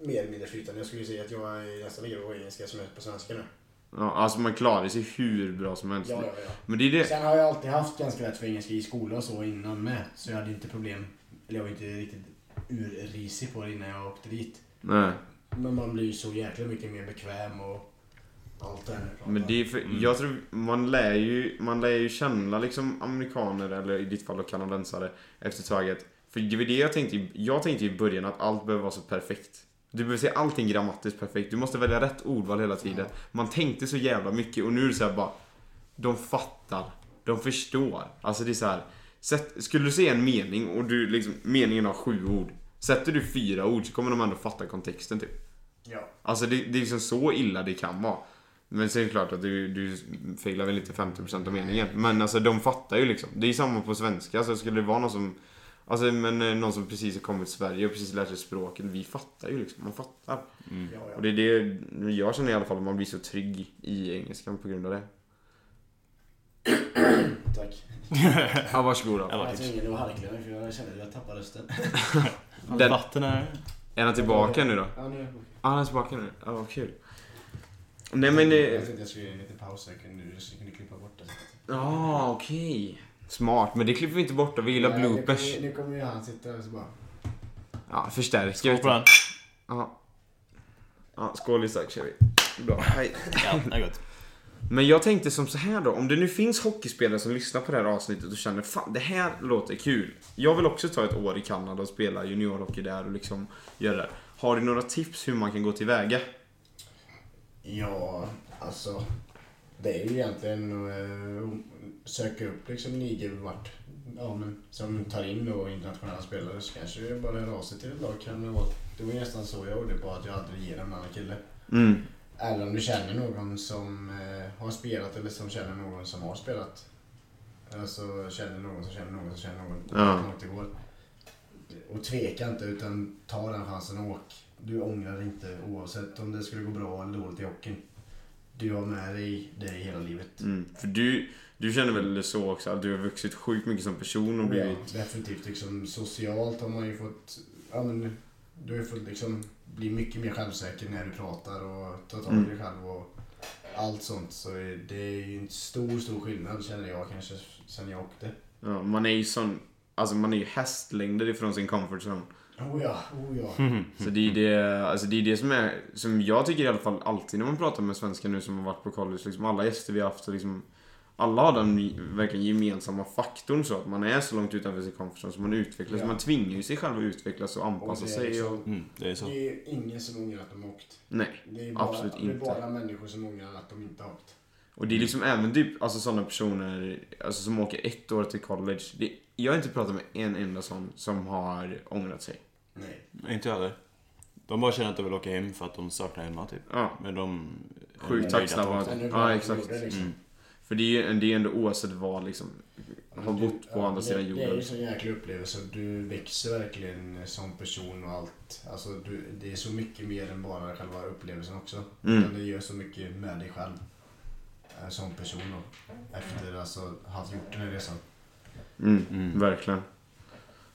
mer eller mindre flytande. Jag skulle säga att jag är nästan lika bra på engelska som jag är på svenska nu. Ja, alltså man klarar sig hur bra som helst. Ja, ja, ja. Men det är det. Sen har jag alltid haft ganska lätt för engelska i skolan och så innan med. Så jag hade inte problem. Eller jag var inte riktigt urrisig på det innan jag åkte dit. Nej. Men man blir ju så jäkla mycket mer bekväm och allt det här. Men det är för, jag tror, man lär ju, man lär ju känna liksom amerikaner, eller i ditt fall kanadensare, efter taget. För det var det jag tänkte, jag tänkte i början att allt behöver vara så perfekt. Du behöver se allting grammatiskt perfekt, du måste välja rätt ordval hela tiden. Man tänkte så jävla mycket och nu är det så här bara, de fattar, de förstår. Alltså det är så här. Sätt, skulle du säga en mening och du liksom, meningen har sju ord. Sätter du fyra ord så kommer de ändå fatta kontexten typ. Ja. Alltså det, det är liksom så illa det kan vara. Men sen är det klart att du, du failar väl inte 50% av meningen. Men alltså de fattar ju liksom. Det är samma på svenska. Alltså skulle det vara någon som Alltså men eh, någon som precis har kommit till Sverige och precis lärt sig språket. Vi fattar ju liksom. Man fattar. Mm. Ja, ja. Och det är det jag känner i alla fall att man blir så trygg i engelskan på grund av det. Tack. Ja varsågod då. Ja, Jag var tvungen att harkla mig för jag kände att jag tappade rösten. <laughs> Den- Vatten här. Är han tillbaka nu då? Ja, nu är jag Ja han är tillbaka nu. Ja vad kul. Nej men... eh, Jag tänkte jag skulle ge en liten paus så jag kunde, så jag kunde klippa bort det. Ja okej. Smart. Men det klipper vi inte bort då. Vi gillar Nej, nu bloopers. kommer- Nu kommer ju han sitta och så bara... Ja förstärker. Skål på den. Ja. Ja, skål Isak kör vi. Bra, hej. Ja, det är gott. Men jag tänkte som så här då, om det nu finns hockeyspelare som lyssnar på det här avsnittet och känner fan det här låter kul. Jag vill också ta ett år i Kanada och spela juniorhockey där och liksom göra det. Har du några tips hur man kan gå tillväga? Ja, alltså. Det är ju egentligen att eh, söka upp liksom ligor vart, ja, men, som tar in då internationella spelare. Så kanske det bara höra av sig till ett lag. Kan det, vara. det var nästan så jag gjorde på att jag hade ger en annan kille. Mm. Eller om du känner någon som eh, har spelat eller som känner någon som har spelat. Alltså känner någon som känner någon som känner någon. Ja. Det går. Och tveka inte utan ta den chansen och åk. Du ångrar inte oavsett om det skulle gå bra eller dåligt i hockeyn. Du har med dig det hela livet. Mm. För du, du känner väl så också att du har vuxit sjukt mycket som person och Ja, blivit... definitivt. Liksom, socialt har man ju fått... Ja, men, du har ju fått liksom, bli mycket mer självsäker när du pratar och ta tag i Mm. dig själv och allt sånt. Så det är ju en stor, stor skillnad känner jag kanske sen jag åkte. Ja, man är ju sån... Alltså man är ju hästlängder ifrån sin comfort zone. Oh ja, oh ja. Mm. <laughs> Så det är det, alltså det är det som är, som jag tycker i alla fall alltid när man pratar med svenskar nu som har varit på college, liksom alla gäster vi har haft, liksom alla har den verkligen gemensamma faktorn så att man är så långt utanför sin comfort zone så man utvecklas, Ja. man tvingar ju sig själv att utvecklas och Och anpassa det är sig liksom- och... Mm, det är så. Det är ingen som ångrar att de har åkt. Nej. Det är bara, Absolut Det är inte. bara människor som ångrar att de inte har åkt. Och det är liksom även typ, alltså sådana personer, alltså som åker ett år till college. Det, jag har inte pratat med en enda sån som har ångrat sig. Nej. Inte jag heller. De bara känner att de vill åka hem för att de saknar hemma typ. Ja, Men de... Sjukt tacksamma. att Ja, att exakt. liksom. Mm. för det är ju det är ändå oavsett vad liksom, har Du- bott på ja, andra sidan Det är ju jorden. en sån jäkla upplevelse. Du växer verkligen som person och allt. Alltså, du, det är så mycket mer än bara själva upplevelsen också. Mm. Utan det gör så mycket med dig själv. eh, Som person då. Efter alltså ha gjort den här resan. Mm, Mm. verkligen.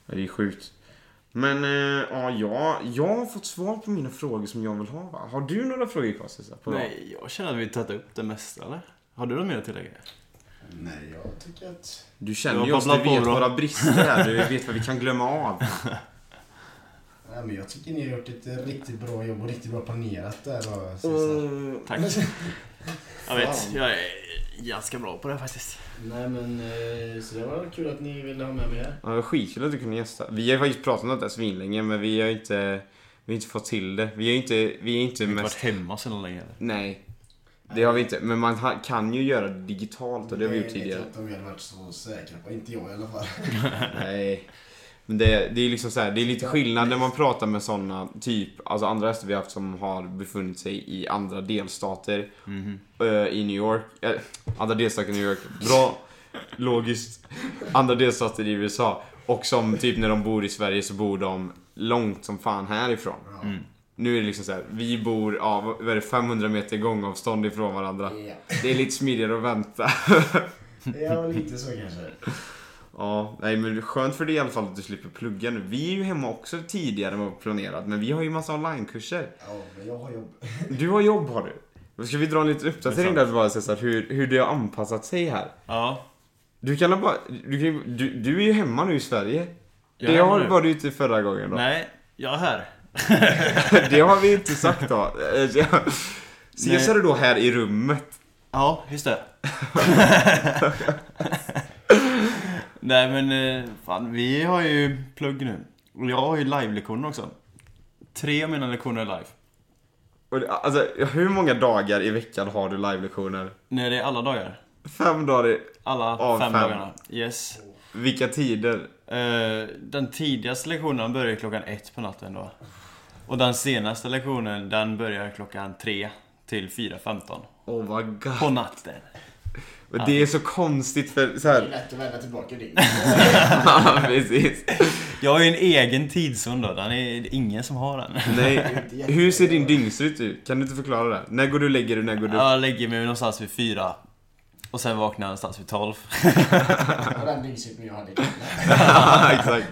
Det är sjukt. Men äh, ja, jag, jag har fått svar på mina frågor som jag vill ha. Va? Har du några frågor kvar? Nej, jag känner att vi tagit upp det mesta eller? Har du något mer att tillägga? Nej, jag tycker att... Du känner ju har oss, du vet våra brister här. Du vet vad vi kan glömma av. <laughs> Nej, men jag tycker ni har gjort ett riktigt bra jobb och riktigt bra planerat där. Och, Cesar. Tack. <laughs> Jag vet, jag är ganska bra på det faktiskt. Nej men, eh, så det var kul att ni ville ha med mig här. Ja, det var skitkul att du kunde gästa. Vi har faktiskt pratat om detta svinlänge men vi har inte, vi har inte fått till det. Vi är inte, vi är inte Jag har inte mest... varit hemma sedan länge eller? Nej. Det har vi inte. Men man kan ju göra det digitalt och det har vi gjort vet tidigare. jag inte om vi hade varit så säkra på. Inte jag i alla fall. <laughs> Nej. Men det, det är liksom så här, det är lite skillnad när man pratar med såna typ, alltså andra gäster vi har haft som har befunnit sig i andra delstater Mhm. eh, i New York. Eh, andra delstater i New York. Bra. Logiskt. Andra delstater i USA. Och som typ när de bor i Sverige så bor de långt som fan härifrån. Mm. Nu är det liksom så här, vi bor, ja, vad är det, 500 meter gångavstånd ifrån varandra. Ja. Det är lite smidigare att vänta. <laughs> ja, lite så kanske. Ja, nej men skönt för dig i alla fall att du slipper plugga nu. Vi är ju hemma också tidigare än vad planerat, men vi har ju massa onlinekurser. Ja, men jag har jobb. <laughs> Du har jobb har du. Då ska vi dra en liten uppdatering Det är där bara Cesar, hur, hur det har anpassat sig här. Ja. Du kan bara, du, du, du är ju hemma nu i Sverige. Jag det är har, var du inte förra gången då. Nej, jag är här. <laughs> det har vi inte sagt då. Nej. du då här i rummet? Ja, just det. <laughs> Nej men eh, fan, vi har ju plugg nu. Och jag har ju live-lektioner också. Tre av mina lektioner är live. Och, det- alltså, hur många dagar i veckan har du live-lektioner? Nej, det är alla dagar. Fem dagar i... Alla Av fem, fem. dagarna. Yes. Vilka tider? Eh, den tidigaste lektionen börjar klockan ett på natten då. Och den senaste lektionen, den börjar klockan tre till 4.15 Åh vad gott. på natten. Och det är så konstigt för så Det är här. lätt att vända tillbaka dit. <laughs> Ja, precis. Jag har ju en egen tidszon då, den är ingen som har den. Nej, hur ser din dygnsrytm ut? Kan du inte förklara det? När går du och lägger dig, när går du? Jag lägger mig någonstans vid fyra. Och sen vaknar jag någonstans vid tolv. Det var den dyngsittningen jag hade. <laughs> Ja, exakt.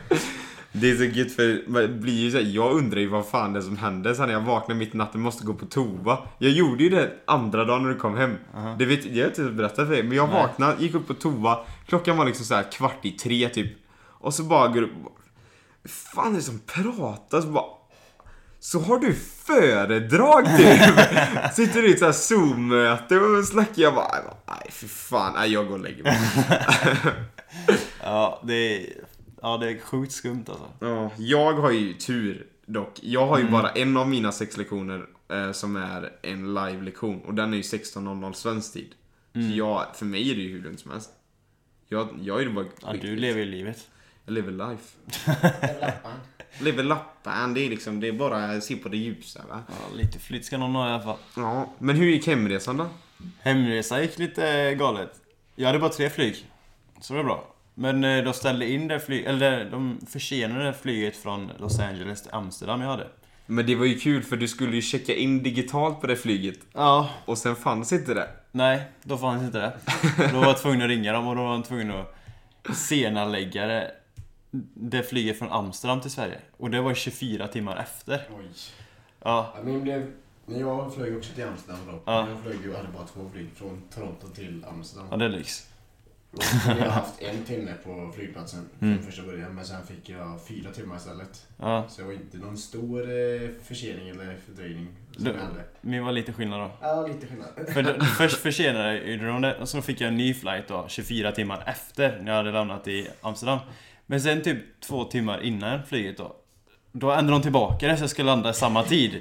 Det är så gött för man blir ju så här, jag undrar ju vad fan det är som händer sen när jag vaknar mitt i natten måste gå på toa. Jag gjorde ju det andra dagen när du kom hem. Aha. Det vet, jag har inte berättat för dig, men jag Nej. vaknade, gick upp på toa, klockan var liksom så här kvart i tre typ. Och så bara går upp, fan är det som pratar? Så bara, så har du föredrag typ? <laughs> Sitter du i ett så här zoom-möte och snackar jag bara, nej för fan, nej jag går och lägger mig. <laughs> Ja, det är, ja, det är sjukt skumt alltså. Ja, jag har ju tur dock. Jag har ju Mm. bara en av mina sex lektioner eh, som är en live-lektion och den är ju 16.00 svensk tid. Mm. Så jag, för mig är det ju hur lugnt som helst. Jag, jag är ju bara Ja, du lever ju livet. Jag lever life. Lappan. <laughs> Lever lappan, det är liksom, det är bara att se på det ljusa va. Ja, lite flytt ska någon ha i alla fall. Ja, men hur gick hemresan då? Hemresa gick lite galet. Jag hade bara tre flyg. Så det var bra. Men eh, de ställde in det flyg, eller de försenade flyget från Los Angeles till Amsterdam jag hade. Men det var ju kul för du skulle ju checka in digitalt på det flyget. Ja, Och sen fanns inte det. nej, då fanns inte det. Då var jag tvungen att ringa dem och då var jag tvungen att senarelägga det, det flyget från Amsterdam till Sverige. Och det var 24 timmar efter. Oj. Ja, Ja, min blev... När jag flög också till Amsterdam då. Ja. Jag flög ju, hade bara två flyg från Toronto till Amsterdam. ja det är lyx. Jag <laughs> haft en timme på flygplatsen från Mm. första början. Men sen fick jag fyra timmar istället. Ja, Så det var inte någon stor eh, försening eller fördröjning Du- men var lite skillnad då. Ja, lite skillnad. <laughs> För det, först försenade de det och så fick jag en ny flight då 24 timmar efter när jag hade landat i Amsterdam. Men sen typ två timmar innan flyget då. Då ändrade de tillbaka det så jag skulle landa samma tid.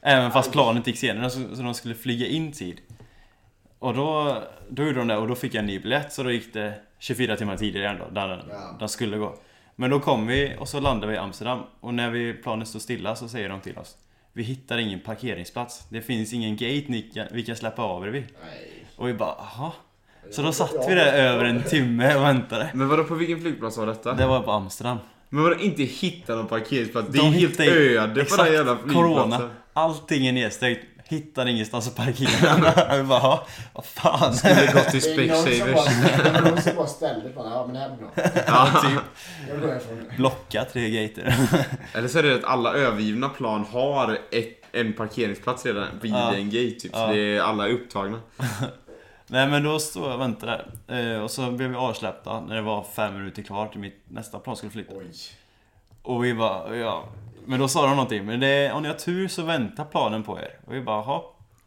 Även fast planet gick senare så, så de skulle flyga in tid. Och då, då gjorde de det och då fick jag en ny biljett så då gick det 24 timmar tidigare ändå, där den, Ja. den skulle gå. Men då kom vi och så landade vi i Amsterdam och när vi, planet stod stilla så säger de till oss Vi hittar ingen parkeringsplats. Det finns ingen gate ni kan, vi kan släppa av er vid. Nej. Och vi bara, jaha. Så då satt vi där över en timme och väntade. Men vadå, på vilken flygplats var detta? Det var på Amsterdam. Men vadå, inte hitta någon parkeringsplats? Det är De helt öde på den jävla flygplatsen. Corona. Allting är nedstängt. Hittar ingenstans att parkera. <laughs> vi bara, "Ja, vad fan. Skulle gått till Specsavers. <laughs> det är någon som bara ställde bara, ja men det här blir bra. Ja, typ. Jag går härifrån. Blocka tre gater. <laughs> Eller så är det att alla övergivna plan har ett, en parkeringsplats redan vid Ja. en gate typ. Så Ja. det är alla är upptagna. Nej men då stod jag och väntade där. Eh, Och så blev vi avsläppta när det var fem minuter kvar till mitt nästa plan skulle flytta. Oj. Och vi bara, ja. Men då sa de någonting. Men det, om ni har tur så väntar planen på er. Och vi bara, jaha.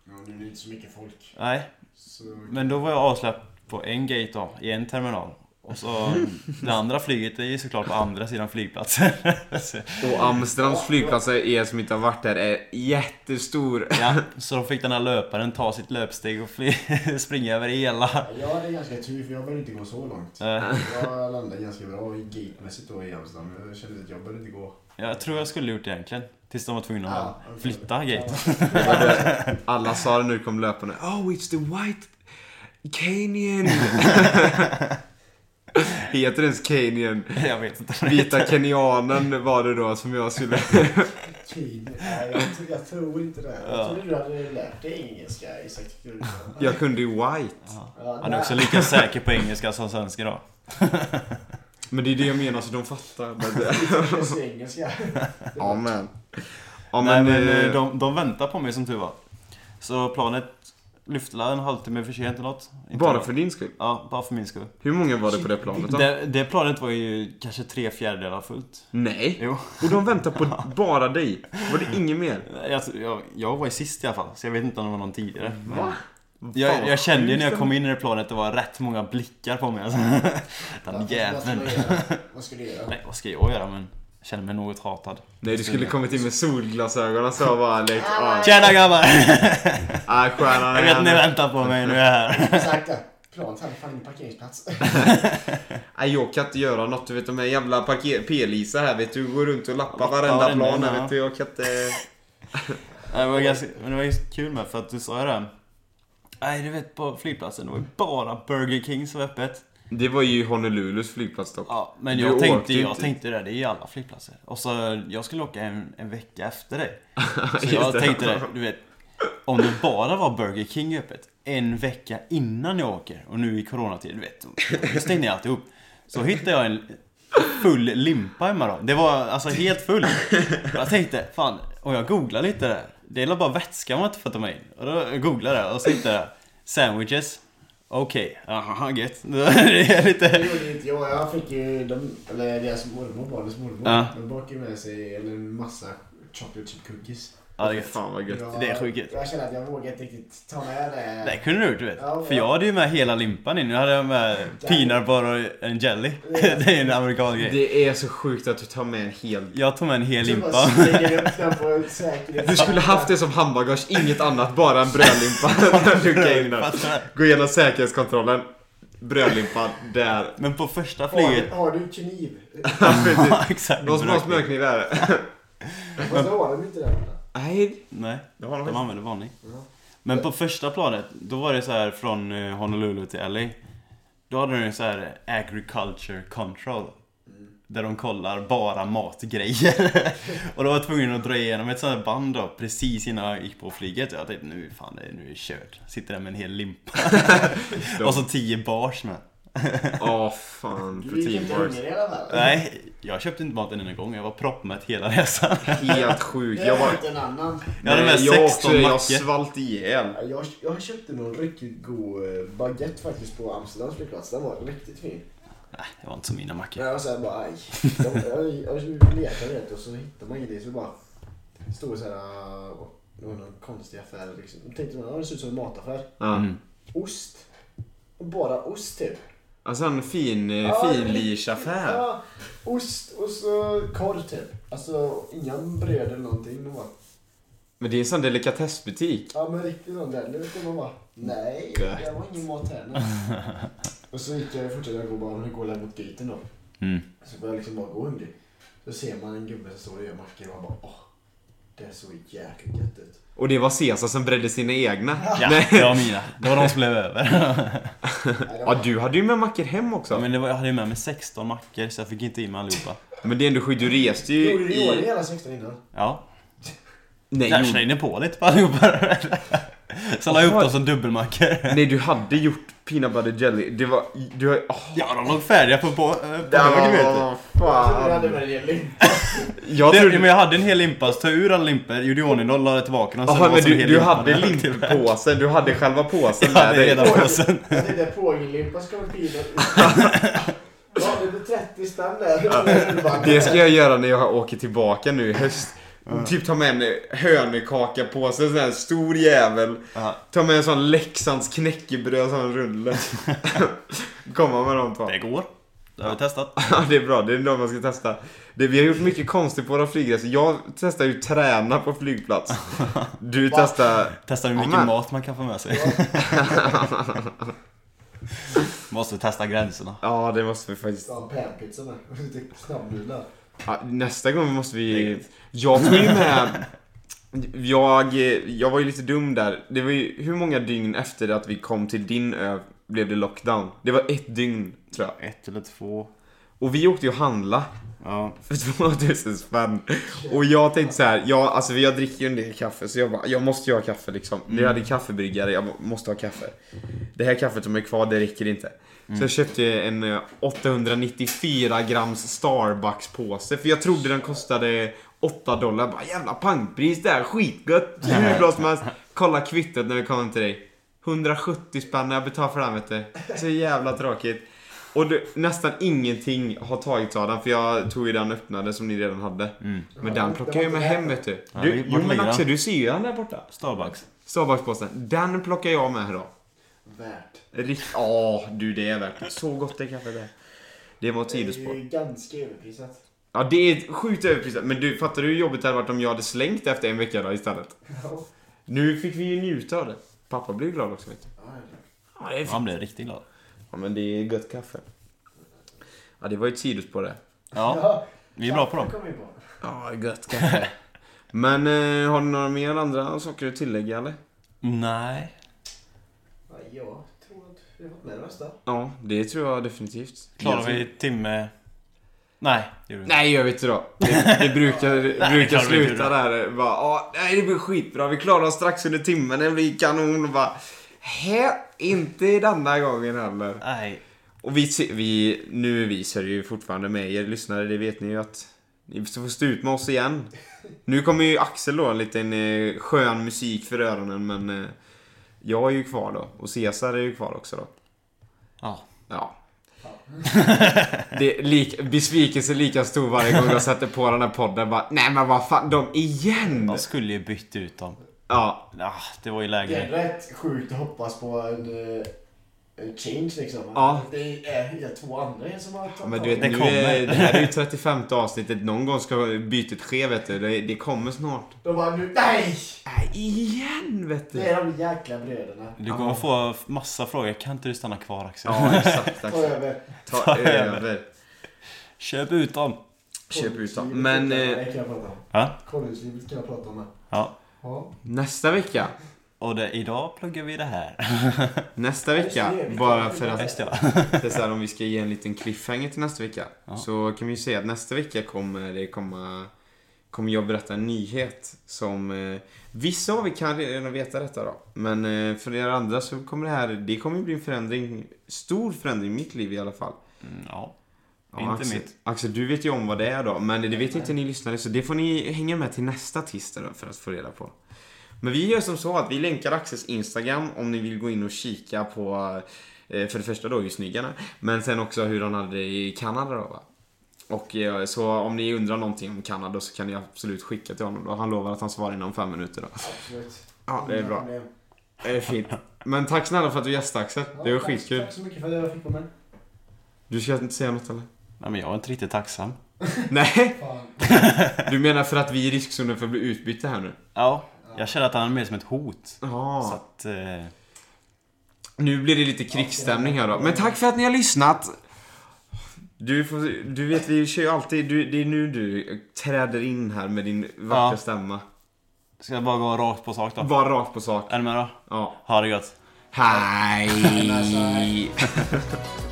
Ja, nu är det inte så mycket folk. Nej. Så... Men då var jag avsläppt på en gate då, i en terminal. Och så <laughs> det andra flyget är ju såklart på andra sidan flygplatsen. <laughs> Och Amsterdams flygplats, er som inte har varit där, är jättestor. ja, <laughs> så då fick den här löparen ta sitt löpsteg och fly, springa över hela. Jag hade ganska tur för jag behövde inte gå så långt. Jag landade ganska bra i gatemässigt då i Amsterdam. Jag kände att jag behövde inte gå. Jag tror jag skulle gjort det egentligen. Tills de var tvungna att Ja, okej. flytta gate. Ja. <laughs> Alla sa det det kom löpande. Oh, it's the white Canyon. <laughs> Heter det ens Canyon? Jag vet inte. Vita kenyanen var det då som jag skulle... Nej, jag, tror- jag tror inte det. Jag Ja. trodde du hade lärt dig engelska Isak. Jag kunde ju white. Ja, Han är också lika säker på engelska som svenska då. <laughs> Men det är det jag menar, så de fattar. Men det- lite engelska. Ja men. Ja Nej men... men eh, eh, de, de väntar på mig som tur var. Så planet lyfte en halvtimme för sent eller något. Inte Bara bra. för din skull. Ja, bara för min skull. Hur många var det på det planet då? Det, det planet var ju kanske tre fjärdedelar fullt. Nej. Jo. Och de väntar på <laughs> bara dig. Var det inget mer? Jag, jag, jag var ju sist i alla fall, så jag vet inte om det var någon tidigare. Men Va? Jag, jag kände ju när jag kom in i det planet, det var rätt många blickar på mig. Alltså. <laughs> Den jäveln. Vad ska du göra? Nej, vad ska jag göra? Men jag känner mig något hatad. Nej, du skulle kommit in med solglasögon och så bara lite... Ah, Tjena grabbar! <laughs> ah, stjärnan Jag vet att ni väntar på mig, nu är jag här. Exakt. Planet hade fan ingen parkeringsplats. <laughs> Nej, jag kan inte göra något. Du vet de här jävla P-Lisa här vet du. Går runt och lappar varenda plan här vet du. Jag kan inte... Det var ganska, men det var ganska kul med för att du sa ju det. Nej, du vet på flygplatsen, det var ju bara Burger King som var öppet. Det var ju Honolulus flygplats dock. Ja, men jag tänkte, jag inte. tänkte det, det är ju alla flygplatser. Och så, jag skulle åka en, en vecka efter dig. <laughs> Så jag det. tänkte det, du vet. Om det bara var Burger King öppet en vecka innan jag åker och nu i coronatid, du vet. Då stängde jag alltihop. Så hittade jag en full limpa hemma då. Det var alltså helt full. Jag tänkte, fan, och jag googlade lite där. Det är bara vätska man inte får ta med in. Och då googlade jag och så hittade jag sandwiches. Okej, aha, gött. <laughs> Det är lite... Det gjorde inte jag. Jag fick ju de, eller deras mormor, barnens mormor. Ja. De bakade med sig eller en massa chocolate chip cookies. Ja, det är. Fan vad gött. Jag- Det är sjukt gött. Jag kände att jag vågade inte riktigt ta med det. Det kunde du gjort, du vet. Ja, För ja. jag hade ju med hela limpan in. Nu hade jag med peanut butter och en jelly. <laughs> Det är en amerikansk grej. Det är så sjukt att du tar med en hel... Jag tog med en hel Så limpa. <laughs> Du skulle haft det som handbagage, inget annat, bara en brödlimpa. när du åker in där. Fattar du? Gå igenom säkerhetskontrollen. Brödlimpan, där. Men på första Har, flyget... har du kniv? <laughs> Ja, exakt. Någon som har smörkniv här. Fast då har de inte det. Nej, Nej, det har de de inte. använder vanlig. Ja. Men på första planet, då var det så här från eh, Honolulu till LA. Då hade de så här agriculture control. Där de kollar bara matgrejer. <laughs> och då var jag tvungen att dra igenom ett sånt här band då precis innan jag gick på flyget. Jag tänkte nu fan det är, nu är det kört. Sitter där med en hel limpa. <laughs> och så 10 bars med. Åh fan, Du gick inte hungrig i alla fall. Nej, jag köpte inte maten en gång. Jag var proppmätt hela resan. Helt sjukt. Jag var en annan. Jag hade med Nej, jag 16 Jag svalt ihjäl. Ja, Jag, jag köpte någon riktigt god eh, baguette faktiskt på Amsterdams flygplats. Den var riktigt fin. Nej, det var inte som mina mackor. Jag var såhär bara aj. Jag, jag, jag skulle leta rätt och så hittade man ingenting så bara stod såhär, det var någon konstig affär liksom. Jag tänkte man, det ser ut som en mataffär. Mm. Ost. Och bara ost typ. Alltså en fin, eh, Ja, finlisaffär. Ja, ost och så korv typ. Alltså inga bröd eller någonting. Var, Men det är en sån delikatessbutik. ja men riktigt sån där. Det vet man bara, nej det var ingen mat här. nej. <laughs> och så gick jag, fortsatte jag gå bara, gå där mot gaten då. Mm. Så började jag liksom bara gå hungrig. Så ser man en gubbe som står och gör mackor och man bara åh. Det är så jäkligt gött ut. Och det var Cesar som bredde sina egna. Ja, Nej. det var mina. Det var de som blev <laughs> över. Ja, du hade ju med mackor hem också. Ja, Men, men det var, jag hade ju med mig 16 mackor så jag fick inte in mig allihopa. det är ändå sjukt, du reste ju Gjorde du i ordning i... hela 16 innan? Ja. Nej, Jag slängde på lite på allihopa. <laughs> <laughs> Så la jag upp dem som dubbelmackor. <laughs> nej, du hade gjort peanut butter jelly. Det var... Du har... Oh, Ja, de låg färdiga på, på, på hög, vet du. Jag trodde du hade fan. en lim. <laughs> Jag Det, trodde... men jag hade en hel limpa, så tog jag ur alla limpor, gjorde i ordning dem, la tillbaka dem. Jaha, men du, hel du limpa hade limpåsen, du hade själva påsen Jag med hade redan påsen. Jag tänkte pågellimpa ska vara fin. Ja, det blir 30 spänn där. Det ska jag göra när jag åker tillbaka nu i höst. Typ ta med en hönökaka på sig, en sån här stor jävel. Ja. Ta med en sån Leksands knäckebröd, sån rulle. <laughs> Komma med de två. Det går. Det har vi testat. <laughs> Ja, det är bra. Det är de man ska testa. Det, vi har gjort mycket konstigt på våra flygresor. Jag testar ju träna på flygplats. <laughs> Du Va? testar... Testa hur mycket men. mat man kan få med sig. Måste testa gränserna. Ja, det måste vi faktiskt. Ja, panpizza med. Snabbnudlar. Ja, nästa gång måste vi... Jag tog ju med... <laughs> Jag, jag var ju lite dum där. Det var ju, hur många dygn efter att vi kom till din ö blev det lockdown? Det var ett dygn, tror jag. Ett eller två. Och vi åkte ju och handla Ja. för <laughs> 2000 spänn. Och jag tänkte så här, jag, alltså jag dricker ju en del kaffe så jag bara, jag måste ju ha kaffe liksom. Vi hade kaffebryggare, jag måste ha kaffe. Det här kaffet som är kvar, det räcker inte. Så jag köpte en eh, 894 grams Starbucks-påse för jag trodde den kostade 8 dollar. Bara jävla pangpris det här, skitgött. Hur bra som helst. Kolla kvittot när vi kommer till dig. 170 spänn när jag betalar för den vet du. Så jävla tråkigt. Och det, nästan ingenting har tagits av den för jag tog ju den öppnade som ni redan hade. Mm. Men den plockar jag med hem vet du. Du jo men Axel du ser ju den där borta. Starbucks. Starbucks-påsen. Den plockar jag med idag. Värt. Rikt... Ja, du det är värt. Så gott det kaffet är. Det var ett Det sidospår. är ju ganska överprisat. Ja, det är sjukt överprisat. Men du, fattar du hur jobbigt det hade varit om jag hade slängt det efter en vecka då istället? Ja. Nu fick vi ju njuta av det. Pappa blir glad också vet du. Ja, det är. Han blev riktigt glad. Ja, men det är gött kaffe. Ja, det var ju ett sidospår det. Ja, vi är bra på dem. Det. Ja, gött kaffe. Men eh, har du några mer andra saker att tillägga eller? Nej. Ja, jag tror att vi har fått med det mesta. Ja, det tror jag definitivt. Klarar vi timme... Nej, det gjorde vi inte. Nej, gör vi inte då. Det, <laughs> det brukar, det brukar sluta där. Bara, nej, det blir skitbra. Vi klarar oss strax under timmen. Det blir kanon. Och bara, hä? Inte denna gången heller. Nej. Och vi, vi, nu är vi seriösa ju fortfarande med er lyssnare. Det vet ni ju att ni får stå ut med oss igen. Nu kommer ju Axel då, en liten eh, skön musik för öronen. Men eh, jag är ju kvar då. Och Cesar är ju kvar också då. Ja. Ja. <laughs> Det är lik, besvikelse lika stor varje gång jag sätter på den här podden. Bara, Nej men vad fan, de igen! De skulle ju bytt ut dem. Ja, Ja, det var ju Det är läge. rätt sjukt att hoppas på en, eh, en change liksom. Ja. Det är ju två andra som har tagit men du vet, Det nu är, det här är ju <laughs> 35 avsnittet. Någon gång ska bytet ske vet du. Det, det kommer snart. De bara nu, nej! Nej, igen vet Det du. är de jäkla bröderna. Du kommer få massa frågor. Kan inte du stanna kvar Axel? Ja, <laughs> exakt. Ta över. Ta Ta över. över. Köp ut dem. Köp ut dem. Men kan jag- eh, det kan jag prata om. Ja. Kan jag prata om. Ja. Ja. nästa vecka. Och det, idag pluggar vi det här. <laughs> Nästa vecka, bara för att Just det är så här, om vi ska ge en liten cliffhanger till nästa vecka. Ja. Så kan vi ju säga att nästa vecka kommer det komma Kommer jag berätta en nyhet som eh, Vissa av er kan redan veta detta då. Men eh, för er andra så kommer det här Det kommer bli en förändring Stor förändring i mitt liv i alla fall. Mm, ja. Ja, Inte Axel, mitt. Axel, du vet ju om vad det är då. Men det vet inte ni lyssnare så det får ni hänga med till nästa tisdag då för att få reda på. Men vi gör som så att vi länkar Axels Instagram om ni vill gå in och kika på eh, för det första då hur snygg han är. Men sen också hur han hade det i Kanada då va. Och eh, så om ni undrar någonting om Kanada så kan ni absolut skicka till honom då. Han lovar att han svarar inom fem minuter då. Absolut. Ja, det är bra. Det är fint. Men tack snälla för att du gästade Axel. Det var tack- skitkul. Tack så mycket för att jag fick med. Du ska inte säga något eller? Nej, men jag är inte riktigt tacksam. Nej, Fan. <laughs> du menar för att vi är i riskzonen för att bli utbytta här nu? Ja, jag känner att han är mer som ett hot. Så Ja. att... Eh, Nu blir det lite krigsstämning här då. Men tack för att ni har lyssnat. Du, får, du vet, vi kör ju alltid... Du, det är nu du träder in här med din vackra Ja. stämma. ska jag bara gå rakt på sak då? Var rakt på sak. Är ni med då? Ja. Ha det gött. Hej! <laughs> <laughs>